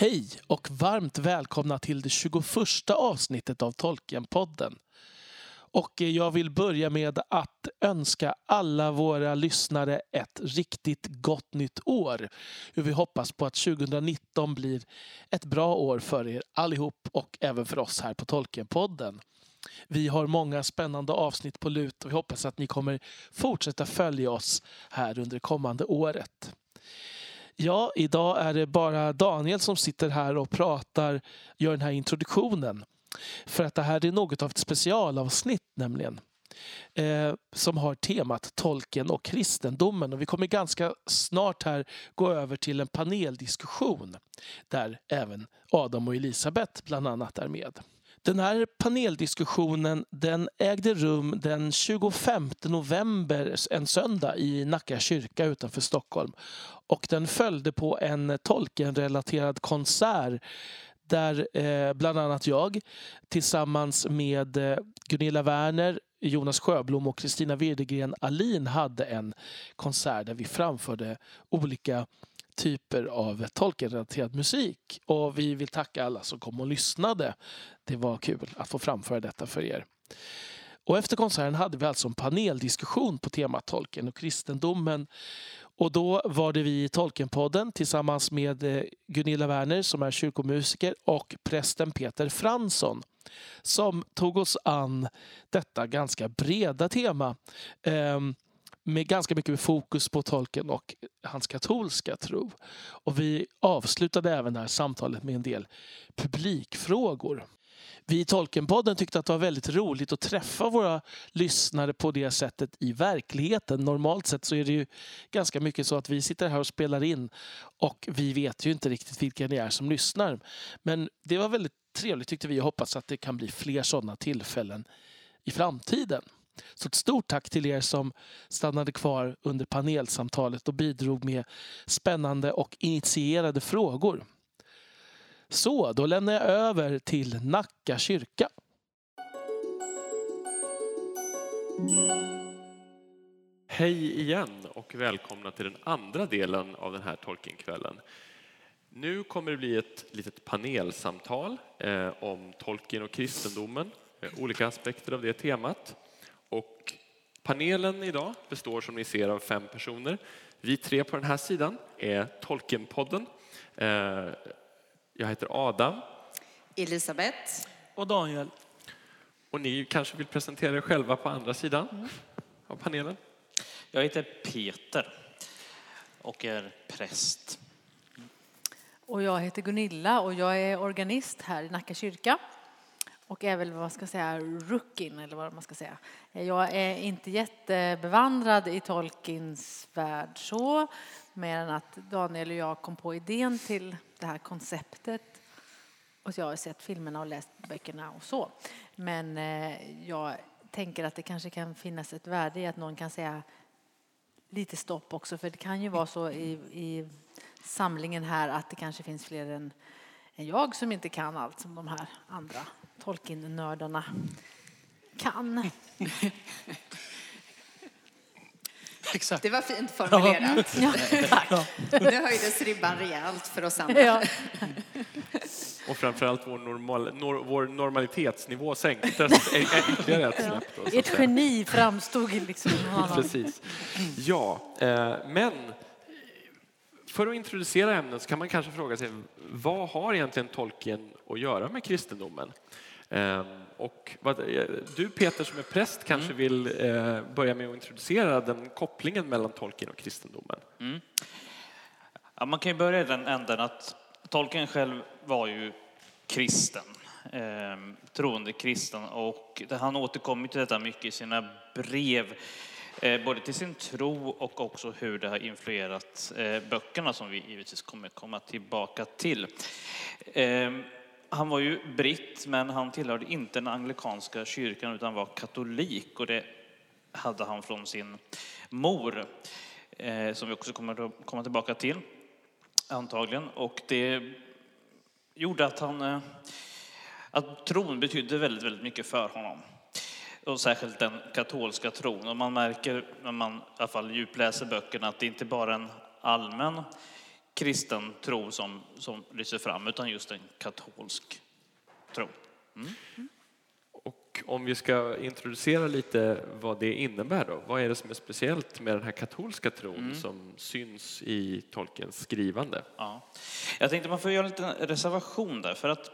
Hej och varmt välkomna till det 21 avsnittet av Tolkienpodden. Och eh, jag vill börja med att önska alla våra lyssnare ett riktigt gott nytt år. Vi hoppas på att 2019 blir ett bra år för er allihop och även för oss här på Tolkienpodden. Vi har många spännande avsnitt på lut och vi hoppas att ni kommer fortsätta följa oss här under det kommande året. Ja, idag är det bara Daniel som sitter här och pratar, gör den här introduktionen. För att det här är något av ett specialavsnitt nämligen. Eh, som har temat tolken och kristendomen. Och vi kommer ganska snart här gå över till en paneldiskussion. Där även Adam och Elisabeth bland annat är med. Den här paneldiskussionen den ägde rum den 25 november, en söndag, i Nacka kyrka utanför Stockholm. Och den följde på en Tolkien-relaterad konsert där eh, bland annat jag tillsammans med eh, Gunilla Werner, Jonas Sjöblom och Kristina Wirdegren Alin hade en konsert där vi framförde olika typer av Tolkien-relaterad musik. Och vi vill tacka alla som kom och lyssnade. Det var kul att få framföra detta för er. Och efter konserten hade vi alltså en paneldiskussion på temat Tolkien och kristendomen. Och då var det vi i Tolkienpodden tillsammans med eh, Gunilla Werner som är kyrkomusiker och prästen Peter Fransson som tog oss an detta ganska breda tema. Ehm, med ganska mycket fokus på tolken och hans katolska tro. Och vi avslutade även det här samtalet med en del publikfrågor. Vi i Tolkenpodden tyckte att det var väldigt roligt att träffa våra lyssnare på det sättet i verkligheten. Normalt sett så är det ju ganska mycket så att vi sitter här och spelar in och vi vet ju inte riktigt vilka ni är som lyssnar. Men det var väldigt trevligt tyckte vi och hoppas att det kan bli fler sådana tillfällen i framtiden. Så ett stort tack till er som stannade kvar under panelsamtalet och bidrog med spännande och initierade frågor. Så, då lämnar jag över till Nacka kyrka. Hej igen och välkomna till den andra delen av den här Tolkienkvällen. Nu kommer det bli ett litet panelsamtal eh, om Tolkien och kristendomen, eh, olika aspekter av det temat. Och panelen idag består som ni ser av fem personer. Vi tre på den här sidan är Tolkienpodden. Eh, jag heter Adam. Elisabeth. Och Daniel. Och ni kanske vill presentera er själva på andra sidan mm. av panelen? Jag heter Peter och är präst. Och jag heter Gunilla och jag är organist här i Nacka kyrka och är väl vad ska jag säga rookin eller vad man ska säga. Jag är inte jättebevandrad i Tolkiens värld så, mer än att Daniel och jag kom på idén till det här konceptet. Och jag har sett filmerna och läst böckerna och så. Men eh, jag tänker att det kanske kan finnas ett värde i att någon kan säga lite stopp också, för det kan ju vara så i, i samlingen här att det kanske finns fler än, än jag som inte kan allt som de här andra Tolkien-nördarna kan. Exakt. Det var fint formulerat. Ja. Tack. Nu höjdes ribban rejält för oss andra. Ja. Och framförallt vår, normal, nor, vår normalitetsnivå sänktes ytterligare ett snäpp. Ett geni framstod liksom. Precis. Ja, eh, men för att introducera ämnet så kan man kanske fråga sig vad har egentligen Tolkien att göra med kristendomen? Ehm, och du Peter som är präst kanske mm. vill eh, börja med att introducera den kopplingen mellan Tolkien och kristendomen. Mm. Ja, man kan ju börja i den änden att Tolkien själv var ju kristen, eh, troende kristen och han återkommer till detta mycket i sina brev Eh, både till sin tro och också hur det har influerat eh, böckerna som vi givetvis kommer komma tillbaka till. Han var ju britt, men han tillhörde inte den anglikanska kyrkan utan var katolik och det hade han från sin mor, eh, som vi också kommer att komma tillbaka till antagligen. Och det gjorde att han eh, att tron betydde väldigt, väldigt mycket för honom och särskilt den katolska tron. Och man märker när man i alla fall djupläser böckerna att det inte bara är en allmän kristen tro som, som lyser fram, utan just en katolsk tro. Mm. Och om vi ska introducera lite vad det innebär då. Vad är det som är speciellt med den här katolska tron mm. som syns i Tolkiens skrivande? Ja. Jag tänkte man får göra en liten reservation där för att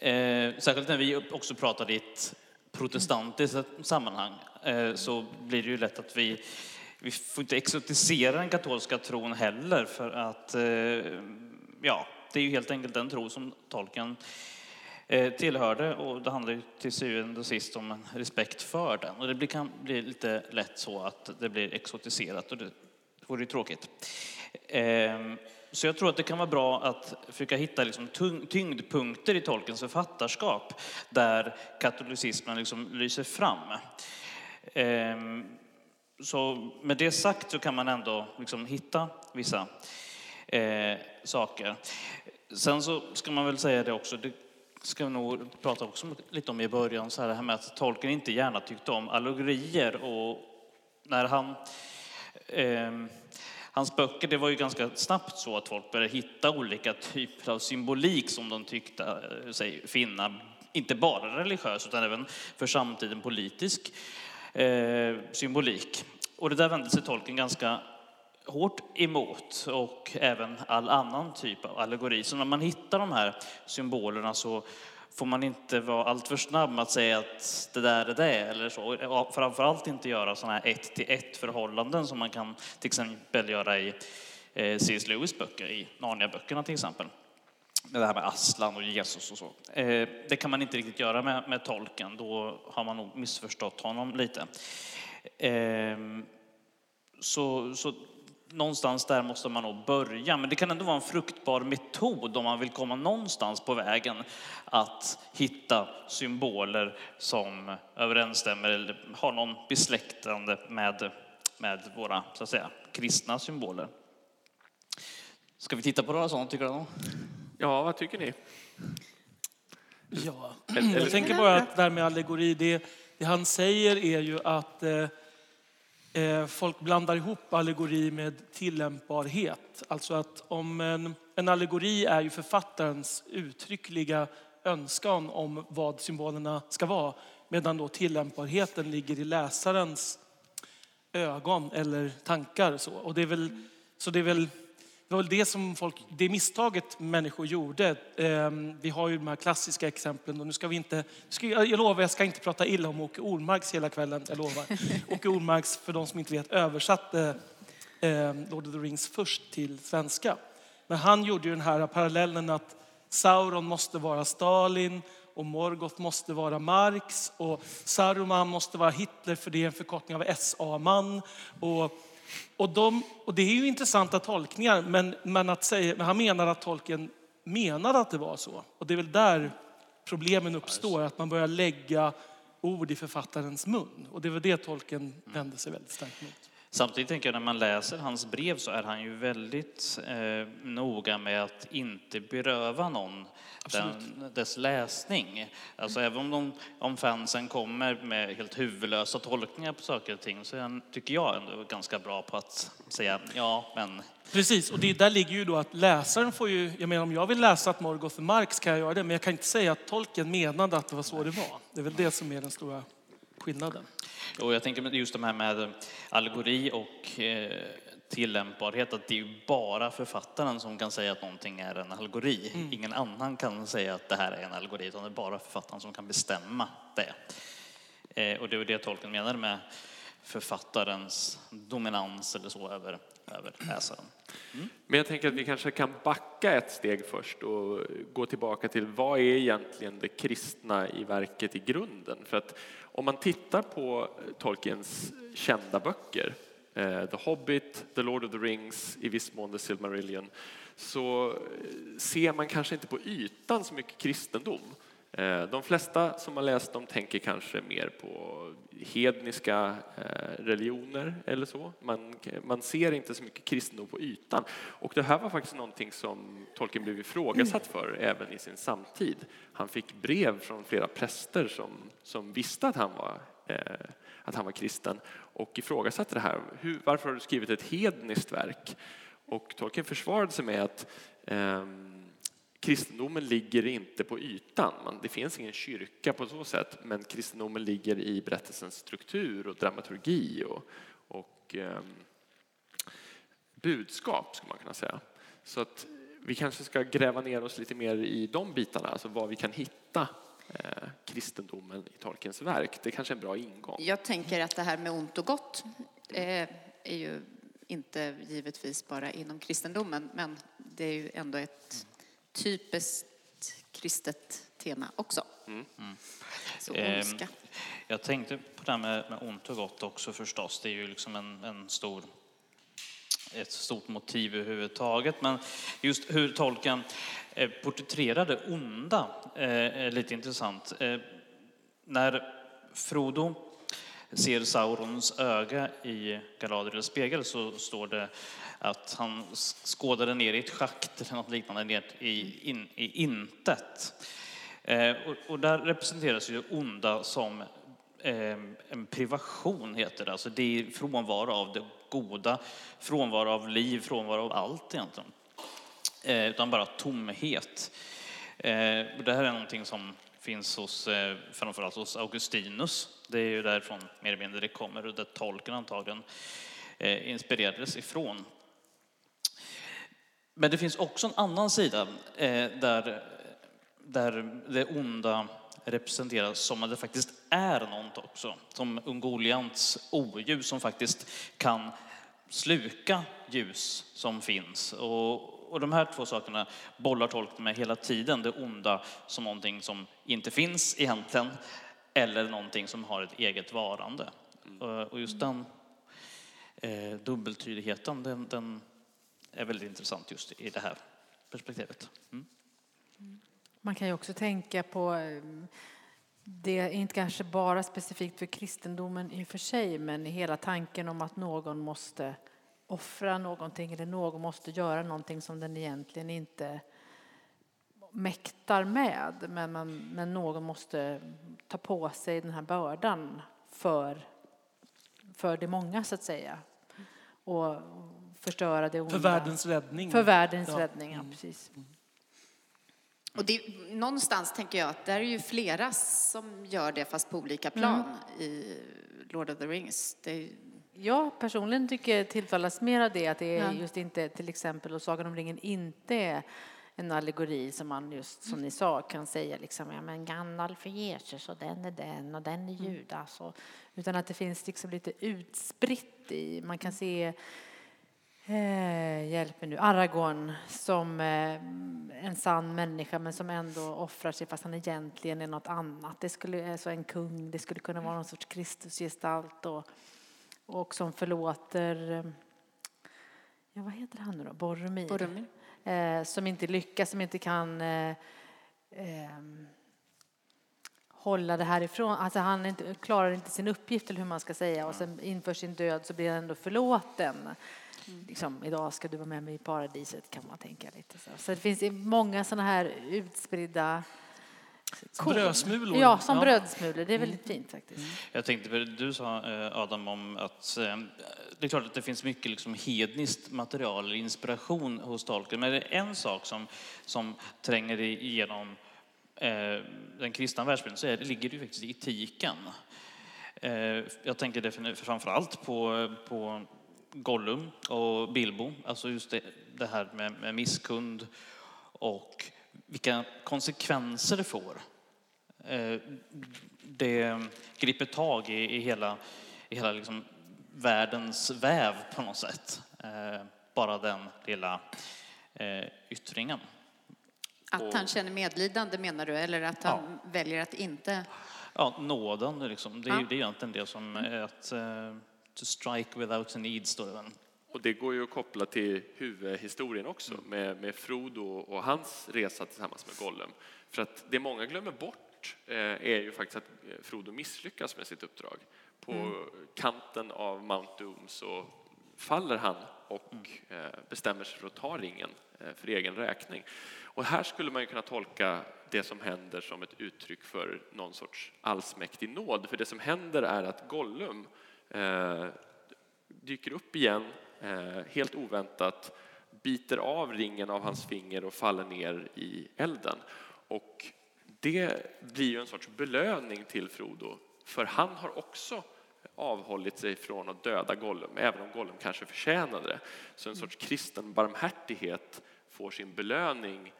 eh, särskilt när vi också pratar i ett protestantiskt sammanhang eh, så blir det ju lätt att vi vi får inte exotisera den katolska tron heller för att eh, ja, det är ju helt enkelt den tro som tolken eh, tillhörde och det handlar ju till syvende och sist om en respekt för den. Och det kan bli lite lätt så att det blir exotiserat och det vore ju tråkigt. Ehm, så jag tror att det kan vara bra att försöka hitta liksom tyngdpunkter i tolkens författarskap där katolicismen liksom lyser fram. Ehm, så med det sagt så kan man ändå liksom hitta vissa eh, saker. Sen så ska man väl säga det också, det ska vi nog prata också lite om i början, så här, det här med att tolken inte gärna tyckte om allegorier och när han eh, Hans böcker, det var ju ganska snabbt så att folk började hitta olika typer av symbolik som de tyckte eh, sig finna, inte bara religiös utan även för samtiden politisk eh, symbolik. Och det där vände sig tolken ganska hårt emot och även all annan typ av allegori. Så när man hittar de här symbolerna så får man inte vara alltför snabb med att säga att det där är det eller så. Framförallt inte göra sådana här ett till ett förhållanden som man kan till exempel göra i eh, C.S. Lewis böcker, i Narnia-böckerna till exempel. Det här med Aslan och Jesus och så. Eh, det kan man inte riktigt göra med, med tolken, då har man nog missförstått honom lite. Ehm, så, så någonstans där måste man nog börja. Men det kan ändå vara en fruktbar metod om man vill komma någonstans på vägen att hitta symboler som överensstämmer eller har någon besläktande med, med våra så att säga, kristna symboler. Ska vi titta på några sådana tycker du? Ja, vad tycker ni? Ja, jag tänker bara att det här med allegori, det, det han säger är ju att eh, Eh, folk blandar ihop allegori med tillämpbarhet. Alltså att om en, en allegori är ju författarens uttryckliga önskan om vad symbolerna ska vara, medan då tillämpbarheten ligger i läsarens ögon eller tankar. Så, och det är väl, så det är väl det var väl det som folk, det misstaget människor gjorde. Ehm, vi har ju de här klassiska exemplen och nu ska vi inte, jag lovar jag ska inte prata illa om Åke Ormarks hela kvällen, jag lovar. Åke Ormarks, för de som inte vet, översatte ehm, Lord of the Rings först till svenska. Men han gjorde ju den här parallellen att Sauron måste vara Stalin och Morgoth måste vara Marx och Saruman måste vara Hitler för det är en förkortning av SA-man. Och och, de, och det är ju intressanta tolkningar, men, men, att säga, men han menar att tolken menade att det var så. Och det är väl där problemen uppstår, att man börjar lägga ord i författarens mun. Och det var det tolken vände sig väldigt starkt mot. Samtidigt tänker jag när man läser hans brev så är han ju väldigt eh, noga med att inte beröva någon den, dess läsning. Alltså även om, de, om fansen kommer med helt huvudlösa tolkningar på saker och ting så är han, tycker jag ändå ganska bra på att säga ja, men... Precis, och det, där ligger ju då att läsaren får ju, jag menar om jag vill läsa att Morgoth och Marx kan jag göra det, men jag kan inte säga att tolken menade att det var så det var. Det är väl det som är den stora skillnaden. Och jag tänker just det här med allegori och eh, tillämpbarhet, att det är bara författaren som kan säga att någonting är en allegori. Mm. Ingen annan kan säga att det här är en allegori, utan det är bara författaren som kan bestämma det. Eh, och det är det tolken menar med författarens dominans eller så över, över läsaren. Mm. Men jag tänker att vi kanske kan backa ett steg först och gå tillbaka till vad är egentligen det kristna i verket i grunden? För att om man tittar på Tolkiens kända böcker, eh, The Hobbit, The Lord of the Rings, i viss mån The Silmarillion, så eh, ser man kanske inte på ytan så mycket kristendom. Eh, de flesta som har läst dem tänker kanske mer på hedniska eh, religioner eller så. Man, man ser inte så mycket kristendom på ytan. Och det här var faktiskt någonting som Tolkien blev ifrågasatt för även i sin samtid. Han fick brev från flera präster som, som visste att han var eh, att han var kristen och ifrågasatte det här. Hur, varför har du skrivit ett hedniskt verk? Och Tolkien försvarade sig med att eh, kristendomen ligger inte på ytan. Det finns ingen kyrka på så sätt, men kristendomen ligger i berättelsens struktur och dramaturgi och, och eh, budskap, skulle man kunna säga. Så att vi kanske ska gräva ner oss lite mer i de bitarna, alltså vad vi kan hitta eh, kristendomen i Tolkiens verk. Det är kanske är en bra ingång. Jag tänker att det här med ont och gott eh, är ju inte givetvis bara inom kristendomen, men det är ju ändå ett typiskt kristet tema också. Mm. Mm. Så ondska. Jag tänkte på det här med, med ont och gott också förstås. Det är ju liksom en, en stor ett stort motiv överhuvudtaget. Men just hur tolken eh, porträtterade onda eh, är lite intressant. Eh, när Frodo ser Saurons öga i Galadriels spegel så står det att han skådade ner i ett schakt eller något liknande, ner i, in, i intet. Eh, och, och där representeras ju onda som eh, en privation heter det, alltså det är frånvaro av det goda, frånvaro av liv, frånvaro av allt egentligen. Eh, utan bara tomhet. Eh, det här är någonting som finns hos, eh, framförallt hos Augustinus. Det är ju därifrån mer eller mindre det kommer och där tolken antagligen eh, inspirerades ifrån. Men det finns också en annan sida eh, där, där det onda representeras som att det faktiskt är något också. Som Ungoliants oljus som faktiskt kan sluka ljus som finns. Och, och de här två sakerna bollar tolken med hela tiden. Det onda som någonting som inte finns egentligen eller någonting som har ett eget varande. Och just den eh, dubbeltydigheten, den, den, är väldigt intressant just i det här perspektivet. Mm. Man kan ju också tänka på eh, det är inte kanske bara specifikt för kristendomen i och för sig, men hela tanken om att någon måste offra någonting eller någon måste göra någonting som den egentligen inte mäktar med. Men, man, men någon måste ta på sig den här bördan för, för det många, så att säga. Och förstöra det onda. För världens räddning. För världens ja. räddning, ja, precis. Mm. Och det, någonstans tänker jag att det är ju flera som gör det fast på olika plan mm. i Lord of the Rings. Det... Jag personligen tycker tilltalas mer av det, att det är ja. just inte till exempel och Sagan om ringen inte är en allegori som man just som ni sa kan säga liksom, ja men Gandalf för Jesus och den är den och den är mm. Judas. Och, utan att det finns liksom lite utspritt i, man kan se Eh, hjälp mig nu. Aragorn som eh, en sann människa men som ändå offrar sig fast han egentligen är något annat. Det skulle, alltså en kung, det skulle kunna vara någon sorts Kristusgestalt och, och som förlåter, eh, ja vad heter han nu då, Boromir. Boromir. Eh, som inte lyckas, som inte kan eh, ehm, hålla det härifrån. Alltså han inte, klarar inte sin uppgift eller hur man ska säga och sen inför sin död så blir han ändå förlåten. Liksom, idag ska du vara med mig i paradiset kan man tänka lite så. Så det finns många sådana här utspridda som brödsmulor? Ja, som ja. brödsmulor. Det är väldigt fint faktiskt. Mm. Jag tänkte, du sa eh, Adam om att eh, det är klart att det finns mycket liksom hedniskt material eller inspiration hos Tolkien. Men det är en sak som, som tränger igenom eh, den kristna världsbilden så är, det ligger det ju faktiskt i etiken. Jag tänker framför allt på, på Gollum och Bilbo, alltså just det, det här med, med misskund och vilka konsekvenser det får. Eh, det griper tag i, i hela, i hela liksom världens väv på något sätt. Eh, bara den lilla eh, yttringen. Att han känner medlidande menar du, eller att han ja. väljer att inte? Ja, nåden liksom. Det, är, ja. det är egentligen det som är att To strike without a need, står det. Och det går ju att koppla till huvudhistorien också mm. med, med Frodo och hans resa tillsammans med Gollum. För att det många glömmer bort eh, är ju faktiskt att eh, Frodo misslyckas med sitt uppdrag. På mm. kanten av Mount Doom så faller han och mm. eh, bestämmer sig för att ta ringen eh, för egen räkning. Och här skulle man ju kunna tolka det som händer som ett uttryck för någon sorts allsmäktig nåd. För det som händer är att Gollum eh, dyker upp igen, Eh, helt oväntat, biter av ringen av hans finger och faller ner i elden. Och det blir ju en sorts belöning till Frodo, för han har också avhållit sig från att döda Gollum, även om Gollum kanske förtjänade det. Så en sorts kristen barmhärtighet får sin belöning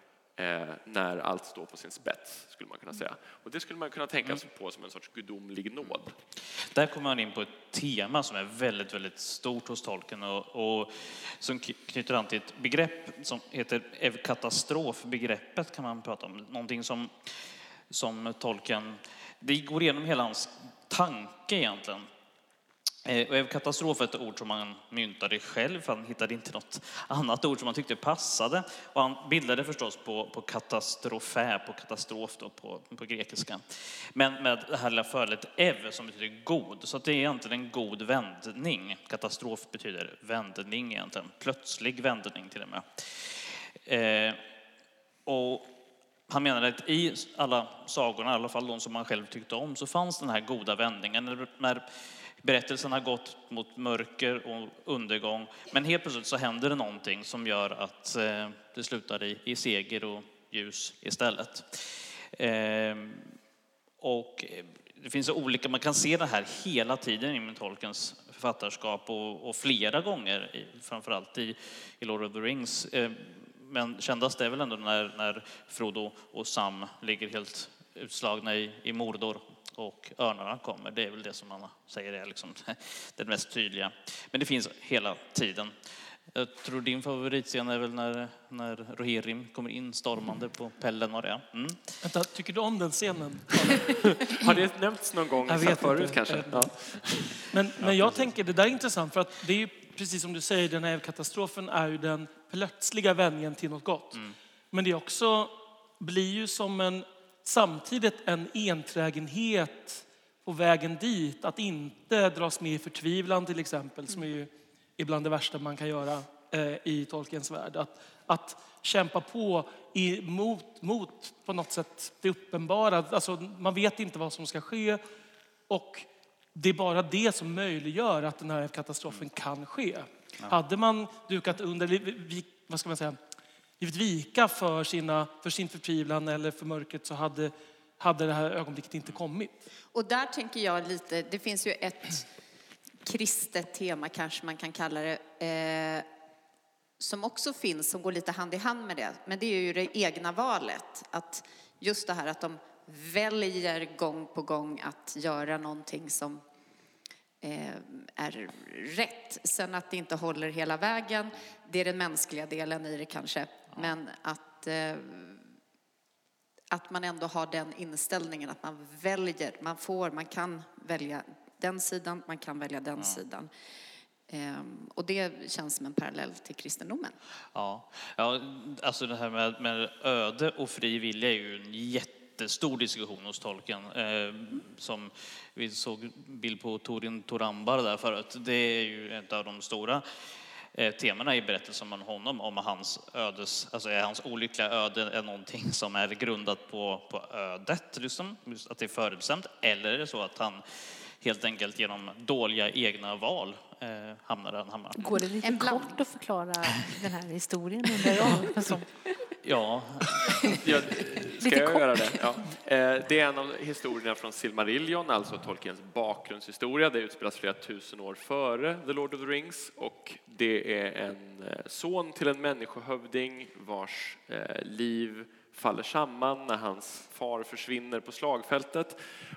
när allt står på sin spets, skulle man kunna säga. Och det skulle man kunna tänka sig på som en sorts gudomlig nåd. Där kommer man in på ett tema som är väldigt, väldigt stort hos tolken och, och som knyter an till ett begrepp som heter katastrofbegreppet kan man prata om. Någonting som, som tolken, det går igenom hela hans tanke egentligen. Eh, och katastrof är ett ord som han myntade själv, för han hittade inte något annat ord som han tyckte passade. Och han bildade förstås på, på katastrofä, på katastrof då, på, på grekiska. Men med det här lilla förledet ev som betyder god, så det är egentligen en god vändning. Katastrof betyder vändning egentligen, plötslig vändning till och med. Eh, och han menade att i alla sagorna, i alla fall de som han själv tyckte om, så fanns den här goda vändningen. När Berättelsen har gått mot mörker och undergång, men helt plötsligt så händer det någonting som gör att eh, det slutar i, i seger och ljus istället. Ehm, och eh, det finns olika, man kan se det här hela tiden i Tolkiens författarskap och, och flera gånger, framförallt i, i Lord of the Rings. Ehm, men kändast är väl ändå när, när Frodo och Sam ligger helt utslagna i, i Mordor och örnarna kommer. Det är väl det som man säger är liksom det mest tydliga. Men det finns hela tiden. Jag tror din favoritscen är väl när, när Rohirrim kommer in stormande på Pellen och det. Mm. Vänta, tycker du om den scenen? Har det nämnts någon gång jag vet förut inte. kanske? Ja. Men, men jag tänker, det där är intressant för att det är ju precis som du säger, den här katastrofen är ju den plötsliga vändningen till något gott. Mm. Men det är också, blir ju som en samtidigt en enträgenhet på vägen dit. Att inte dras med i förtvivlan till exempel, som är ju ibland det värsta man kan göra eh, i tolkens värld. Att, att kämpa på mot, mot på något sätt det uppenbara. Alltså, man vet inte vad som ska ske och det är bara det som möjliggör att den här katastrofen kan ske. Ja. Hade man dukat under, vad ska man säga, givit vika för, sina, för sin förtvivlan eller för mörkret så hade, hade det här ögonblicket inte kommit. Och där tänker jag lite, det finns ju ett kristet tema kanske man kan kalla det, eh, som också finns, som går lite hand i hand med det. Men det är ju det egna valet. Att just det här att de väljer gång på gång att göra någonting som eh, är rätt. Sen att det inte håller hela vägen, det är den mänskliga delen i det kanske. Men att, eh, att man ändå har den inställningen att man väljer, man får, man kan välja den sidan, man kan välja den sidan. Ehm, och det känns som en parallell till kristendomen. Ja, ja alltså det här med, med öde och fri vilja är ju en jättestor diskussion hos tolken. Eh, som vi såg bild på Torin Torambar där förut. Det är ju ett av de stora temana i berättelsen om honom, om hans ödes, alltså är hans olyckliga öde är någonting som är grundat på, på ödet, liksom, att det är förutbestämt, eller är det så att han helt enkelt genom dåliga egna val eh, hamnar där han hamnar. Går det lite kort att förklara den här historien jag? Ja. ja ska jag göra det? Ja. Eh, det är en av historierna från Silmarillion, alltså Tolkiens bakgrundshistoria. Det utspelas flera tusen år före The Lord of the Rings och det är en eh, son till en människohövding vars eh, liv faller samman när hans far försvinner på slagfältet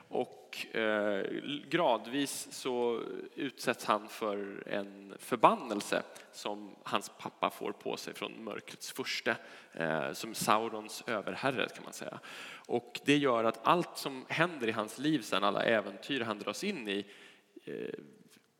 och eh, gradvis så utsätts han för en förbannelse som hans pappa får på sig från mörkrets furste, eh, som Saurons överherre kan man säga. Och det gör att allt som händer i hans liv sen, alla äventyr han dras in i, eh,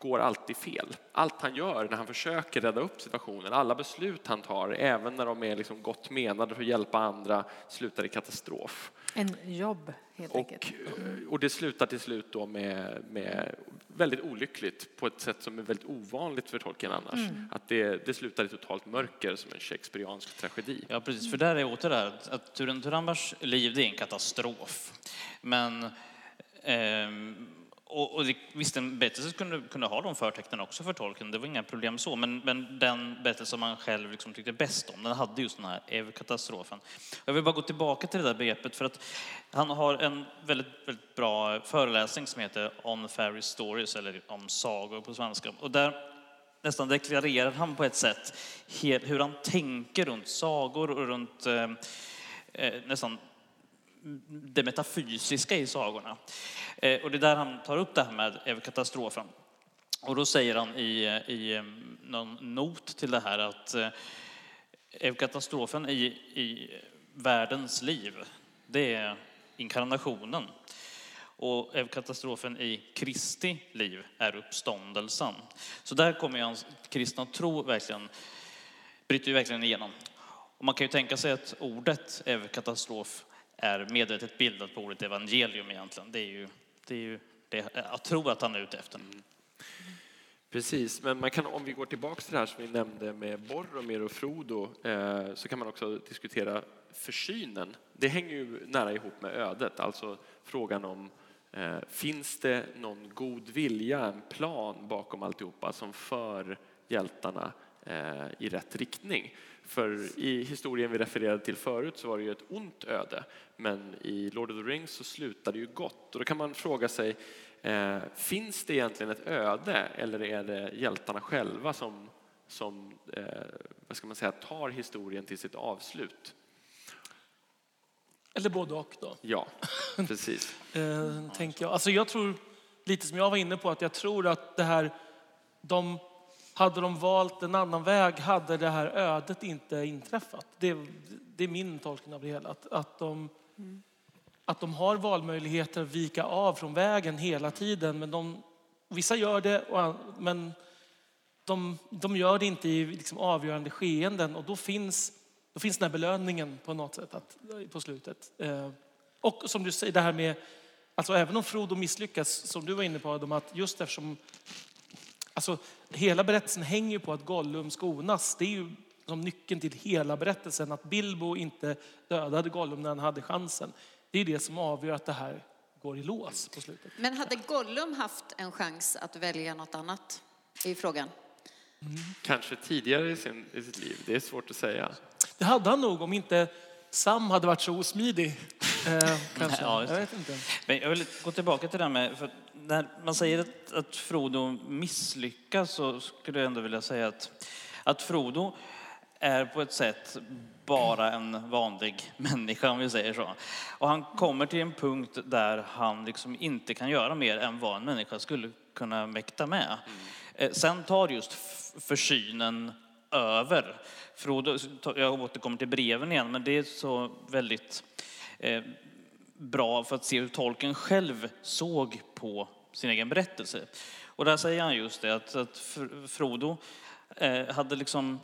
går alltid fel. Allt han gör när han försöker rädda upp situationen, alla beslut han tar, även när de är liksom gott menade för att hjälpa andra, slutar i katastrof. En jobb, helt och, enkelt. Eh, och det slutar till slut då med, med väldigt olyckligt på ett sätt som är väldigt ovanligt för Tolkien annars. Mm. Att det, det slutar i totalt mörker som en shakespeariansk tragedi. Ja, precis. För där är åter det här att Turen Turambars liv, det är en katastrof. Men eh, och, och det, visst, en berättelse kunde, kunde ha de förtecknen också för tolken, det var inga problem så, men, men den berättelse som man själv liksom tyckte bäst om, den hade just den här katastrofen. Jag vill bara gå tillbaka till det där begreppet för att han har en väldigt, väldigt bra föreläsning som heter On Fairy Stories, eller om sagor på svenska. Och där nästan deklarerar han på ett sätt hur han tänker runt sagor och runt eh, eh nästan det metafysiska i sagorna. Eh, och det är där han tar upp det här med katastrofen. Och då säger han i, i eh, någon not till det här att eh, katastrofen i, i världens liv, det är inkarnationen. Och katastrofen i Kristi liv är uppståndelsen. Så där kommer ju hans kristna tro verkligen, bryter ju verkligen igenom. Och man kan ju tänka sig att ordet katastrof är medvetet bildat på ordet evangelium egentligen. Det är ju det, är ju det jag tror att han är ute efter. Mm. Precis, men man kan, om vi går tillbaka till det här som vi nämnde med Boromir och Frodo eh, så kan man också diskutera försynen. Det hänger ju nära ihop med ödet, alltså frågan om eh, finns det någon god vilja, en plan bakom alltihopa som för hjältarna eh, i rätt riktning? För i historien vi refererade till förut så var det ju ett ont öde, men i Lord of the Rings så slutar det ju gott. Och då kan man fråga sig, eh, finns det egentligen ett öde eller är det hjältarna själva som, som eh, vad ska man säga, tar historien till sitt avslut? Eller både och då. Ja, precis. eh, tänker jag. Alltså jag tror, lite som jag var inne på, att jag tror att det här, de hade de valt en annan väg hade det här ödet inte inträffat. Det, det är min tolkning av det hela. Att, att, de, att de har valmöjligheter att vika av från vägen hela tiden. Men de, vissa gör det, men de, de gör det inte i liksom avgörande skeenden. Och då finns, då finns den här belöningen på något sätt att, på slutet. Eh, och som du säger, det här med Alltså även om Frodo misslyckas, som du var inne på Adam, att just eftersom Alltså, hela berättelsen hänger på att Gollum skonas. Det är ju som nyckeln till hela berättelsen. Att Bilbo inte dödade Gollum när han hade chansen. Det är det som avgör att det här går i lås på slutet. Men hade Gollum haft en chans att välja något annat? i frågan. Mm. Kanske tidigare i, sin, i sitt liv. Det är svårt att säga. Det hade han nog om inte Sam hade varit så osmidig. Eh, kanske. Ja, jag vet inte. Men jag vill gå tillbaka till det här med, för när man säger att, att Frodo misslyckas så skulle jag ändå vilja säga att, att Frodo är på ett sätt bara en vanlig människa om vi säger så. Och han kommer till en punkt där han liksom inte kan göra mer än vad en människa skulle kunna mäkta med. Mm. Sen tar just försynen över. Frodo, jag återkommer till breven igen, men det är så väldigt eh, bra för att se hur tolken själv såg på sin egen berättelse. Och där säger han just det att, att Frodo eh, hade liksom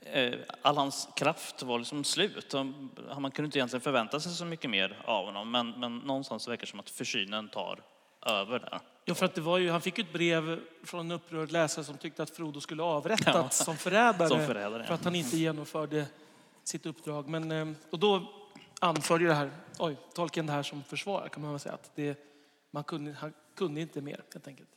eh, all hans kraft var liksom slut. Man kunde inte egentligen förvänta sig så mycket mer av honom, men, men någonstans verkar det som att försynen tar över där. Ja, för att det var ju, han fick ett brev från en upprörd läsare som tyckte att Frodo skulle avrättas ja. som, förrädare, som förrädare för att han inte genomförde sitt uppdrag. Men, eh, och då anförde det här, oj, tolken det här som försvar kan man väl säga. Att det, man kunde, han kunde inte mer helt enkelt.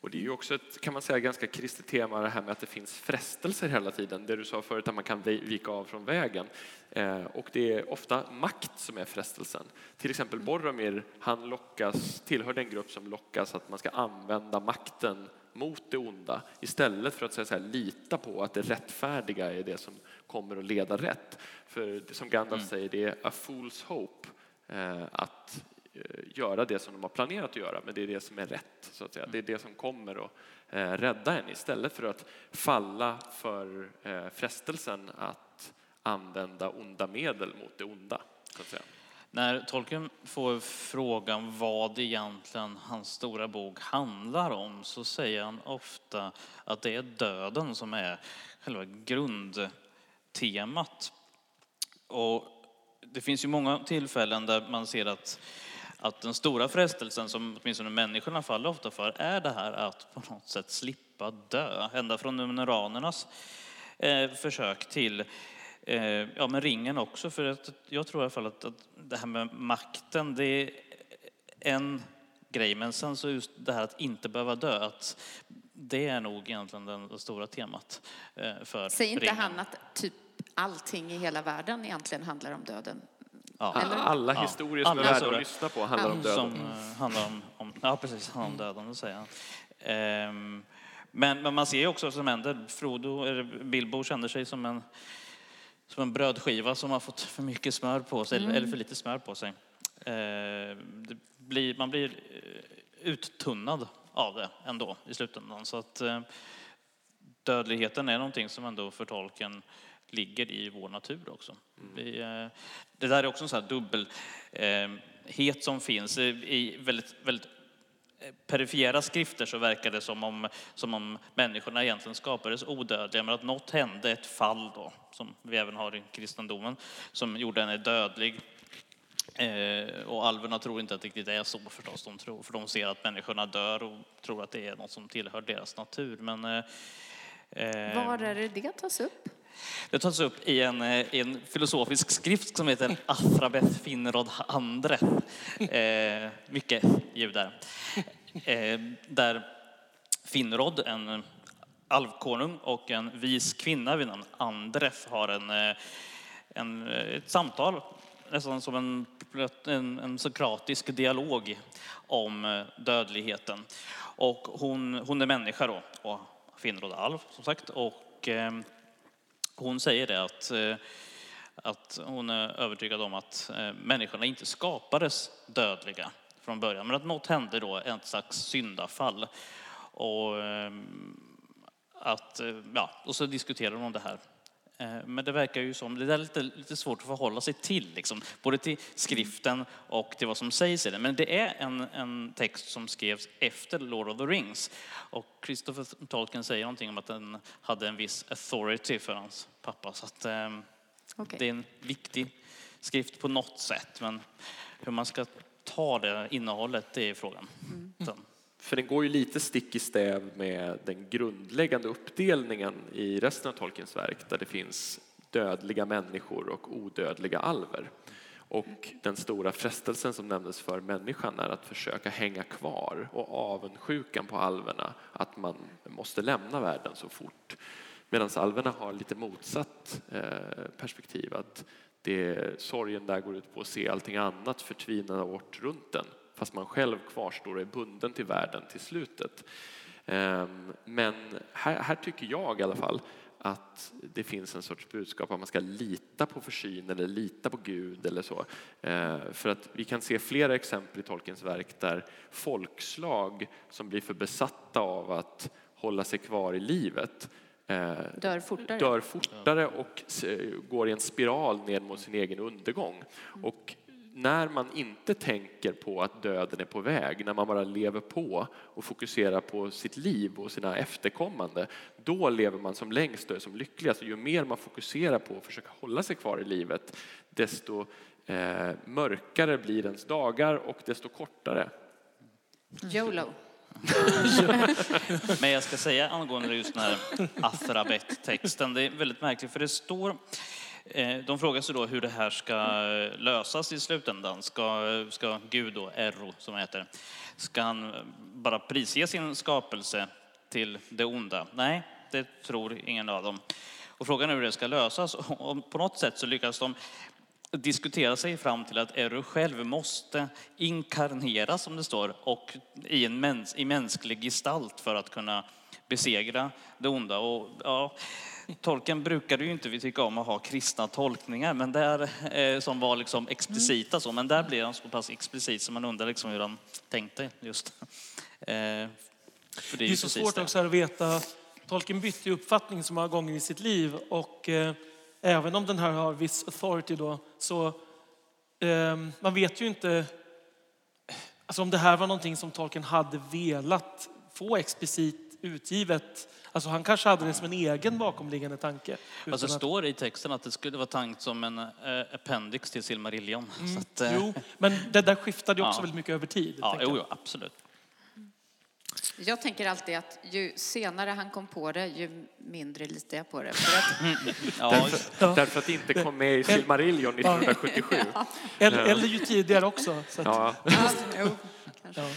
Och det är ju också ett, kan man säga, ganska kristet tema det här med att det finns frestelser hela tiden. Det du sa förut att man kan vika av från vägen. Eh, och det är ofta makt som är frestelsen. Till exempel Boromir, han lockas, tillhör den grupp som lockas att man ska använda makten mot det onda istället för att säga så här, lita på att det rättfärdiga är det som kommer att leda rätt. För som Gandalf mm. säger, det är a fool's hope. Eh, att Eh, göra det som de har planerat att göra, men det är det som är rätt. Så att säga. Det är det som kommer att eh, rädda en istället för att falla för eh, frestelsen att använda onda medel mot det onda. Så att säga. När tolken får frågan vad egentligen hans stora bok handlar om så säger han ofta att det är döden som är själva grundtemat. Och det finns ju många tillfällen där man ser att att den stora frestelsen som åtminstone människorna faller ofta för är det här att på något sätt slippa dö. Ända från numeranernas eh, försök till eh, ja, men ringen också. För att jag tror i alla fall att, att det här med makten, det är en grej. Men sen så just det här att inte behöva dö, att det är nog egentligen det, det stora temat eh, för Säger inte ringen. han att typ allting i hela världen egentligen handlar om döden? Ja. Alla Ja. historier som Alla är värda att lyssna på handlar om döden. Som eh, handlar om, om, ja precis, handlar om döden, det säger. Ehm, men, men man ser ju också vad som händer. Frodo, eller Bilbo känner sig som en, som en brödskiva som har fått för mycket smör på sig, eller- eller för lite smör på sig. Det blir, man blir eh, uttunnad av det ändå i slutändan. Så att eh, dödligheten är någonting som ändå för tolken ligger i vår natur också. Vi, eh, det där är också en sån här dubbelhet som finns i- väldigt, väldigt eh, perifera skrifter så verkar det som om, som om människorna egentligen skapades odödliga, men att något hände, ett fall då, som vi även har i kristendomen, som gjorde henne dödlig. Eh, och alverna tror inte att det riktigt är så förstås, de tror, för de ser att människorna dör och tror att det är något som tillhör deras natur. Men, eh, eh Var är det det tas upp? Det tas upp i en, eh, i en filosofisk skrift som heter Afrabeth Finrod andre. Eh, mycket ljud där. Eh, där Finrod, en alvkonung och en vis kvinna vid namn Andref har en, eh, en, eh, ett samtal, nästan som en, en, en sokratisk dialog om dödligheten. Och hon, hon är människa då, och Finrod är alv som sagt. Och, eh, hon säger det att, eh, att hon är övertygad om att eh, människorna inte skapades dödliga från början, men att något hände då, ett slags syndafall. Och, ehm, att, eh, ja, och så diskuterar de det här. Eh, Men det verkar ju som, det är lite, lite svårt att förhålla sig till, liksom, både till skriften och till vad som sägs i den. Men det är en, en text som skrevs efter Lord of the Rings. Och Christopher Tolkien säger någonting om att den hade en viss authority för hans pappa. Så att, eh, Okej. det är en viktig skrift på något sätt. Men hur man ska ta det innehållet, det är frågan. Sen- för den går ju lite stick i stäv med den grundläggande uppdelningen i resten av Tolkiens verk där det finns dödliga människor och odödliga alver. Och den stora frestelsen som nämndes för människan är att försöka hänga kvar och avundsjukan på alverna att man måste lämna världen så fort. Medan alverna har lite motsatt eh, perspektiv. Att det, sorgen där går ut på att se allting annat förtvina bort runt den fast man själv kvarstår och är bunden till världen till slutet. Ehm, Men här, här tycker jag i alla fall att det finns en sorts budskap att man ska lita på försyn eller lita på Gud eller så. Eh, För att vi kan se flera exempel i Tolkiens verk där folkslag som blir för besatta av att hålla sig kvar i livet eh, Dör fortare. dör fortare och går i en spiral ner mot sin egen undergång. Och när man inte tänker på att döden är på väg, när man bara lever på och fokuserar på sitt liv och sina efterkommande, då lever man som längst och är som lyckligast. Och ju mer man fokuserar på att försöka hålla sig kvar i livet, desto eh, mörkare blir ens dagar och desto kortare. YOLO. Men jag ska säga angående just den här Athrabet-texten, det är väldigt märkligt för det står Eh, de frågar sig då hur det här ska lösas i slutändan. Ska, ska Gud då, Erro som heter, ska han bara prisge sin skapelse till det onda? Nej, det tror ingen av dem. Och frågan är hur det ska lösas. Och på något sätt så lyckas de diskutera sig fram till att Erro själv måste inkarneras, som det står, och i, en mäns i mänsklig gestalt för att kunna besegra det onda. Och, ja, tolken brukade ju inte vi tycka om att ha kristna tolkningar, men där, eh, som var liksom explicita så, men där blev han så pass explicit så man undrar liksom hur han tänkte just. Eh, för det Det är så svårt det. också att veta. Tolkien bytte uppfattning så många gånger i sitt liv och eh, även om den här har viss authority då så eh, man vet ju inte alltså om det här var någonting som Tolkien hade velat få explicit utgivet. Alltså han kanske hade det som en egen bakomliggande tanke. Fast det står i texten att det skulle vara tänkt som en eh, appendix till Silmarillion. Så att, eh, Jo, men det där skiftade ju också Ja. väldigt mycket över tid. ja, jo, jo, absolut. Jag tänker alltid att ju senare han kom på det, ju mindre litar jag på det. För att, Ja, Ja. Därför att det inte kom med i Silmarillion 1977. Eller, eller ju tidigare också. Så att, Ja, ja, jo, kanske. ja.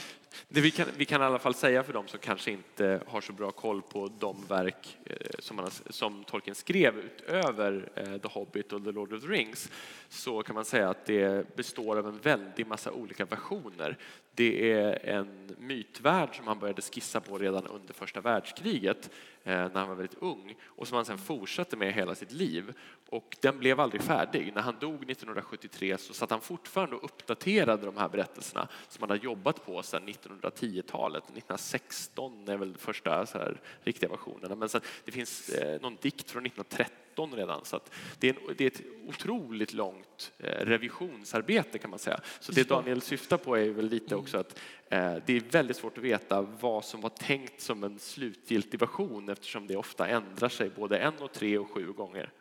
Det vi, kan, vi kan i alla fall säga för dem som kanske inte har så bra koll på de verk eh, som, man, som Tolkien skrev utöver eh, The Hobbit och The Lord of the Rings så kan man säga att det består av en väldig massa olika versioner. Det är en mytvärld som han började skissa på redan under första världskriget Eh, när han var väldigt ung och som han sen fortsatte med hela sitt liv. Och den blev aldrig färdig. När han dog 1973 så satt han fortfarande och uppdaterade de här berättelserna som han har jobbat på sedan 1910-talet. 1916 är väl första så här, riktiga versionerna. Men sen, det finns eh, någon dikt från 1930 1913 redan. Så det är, en, det, är ett otroligt långt eh, revisionsarbete kan man säga. Så det Daniel syftar på är väl lite också att eh, det är väldigt svårt att veta vad som var tänkt som en slutgiltig version eftersom det ofta ändrar sig både en och tre och sju gånger.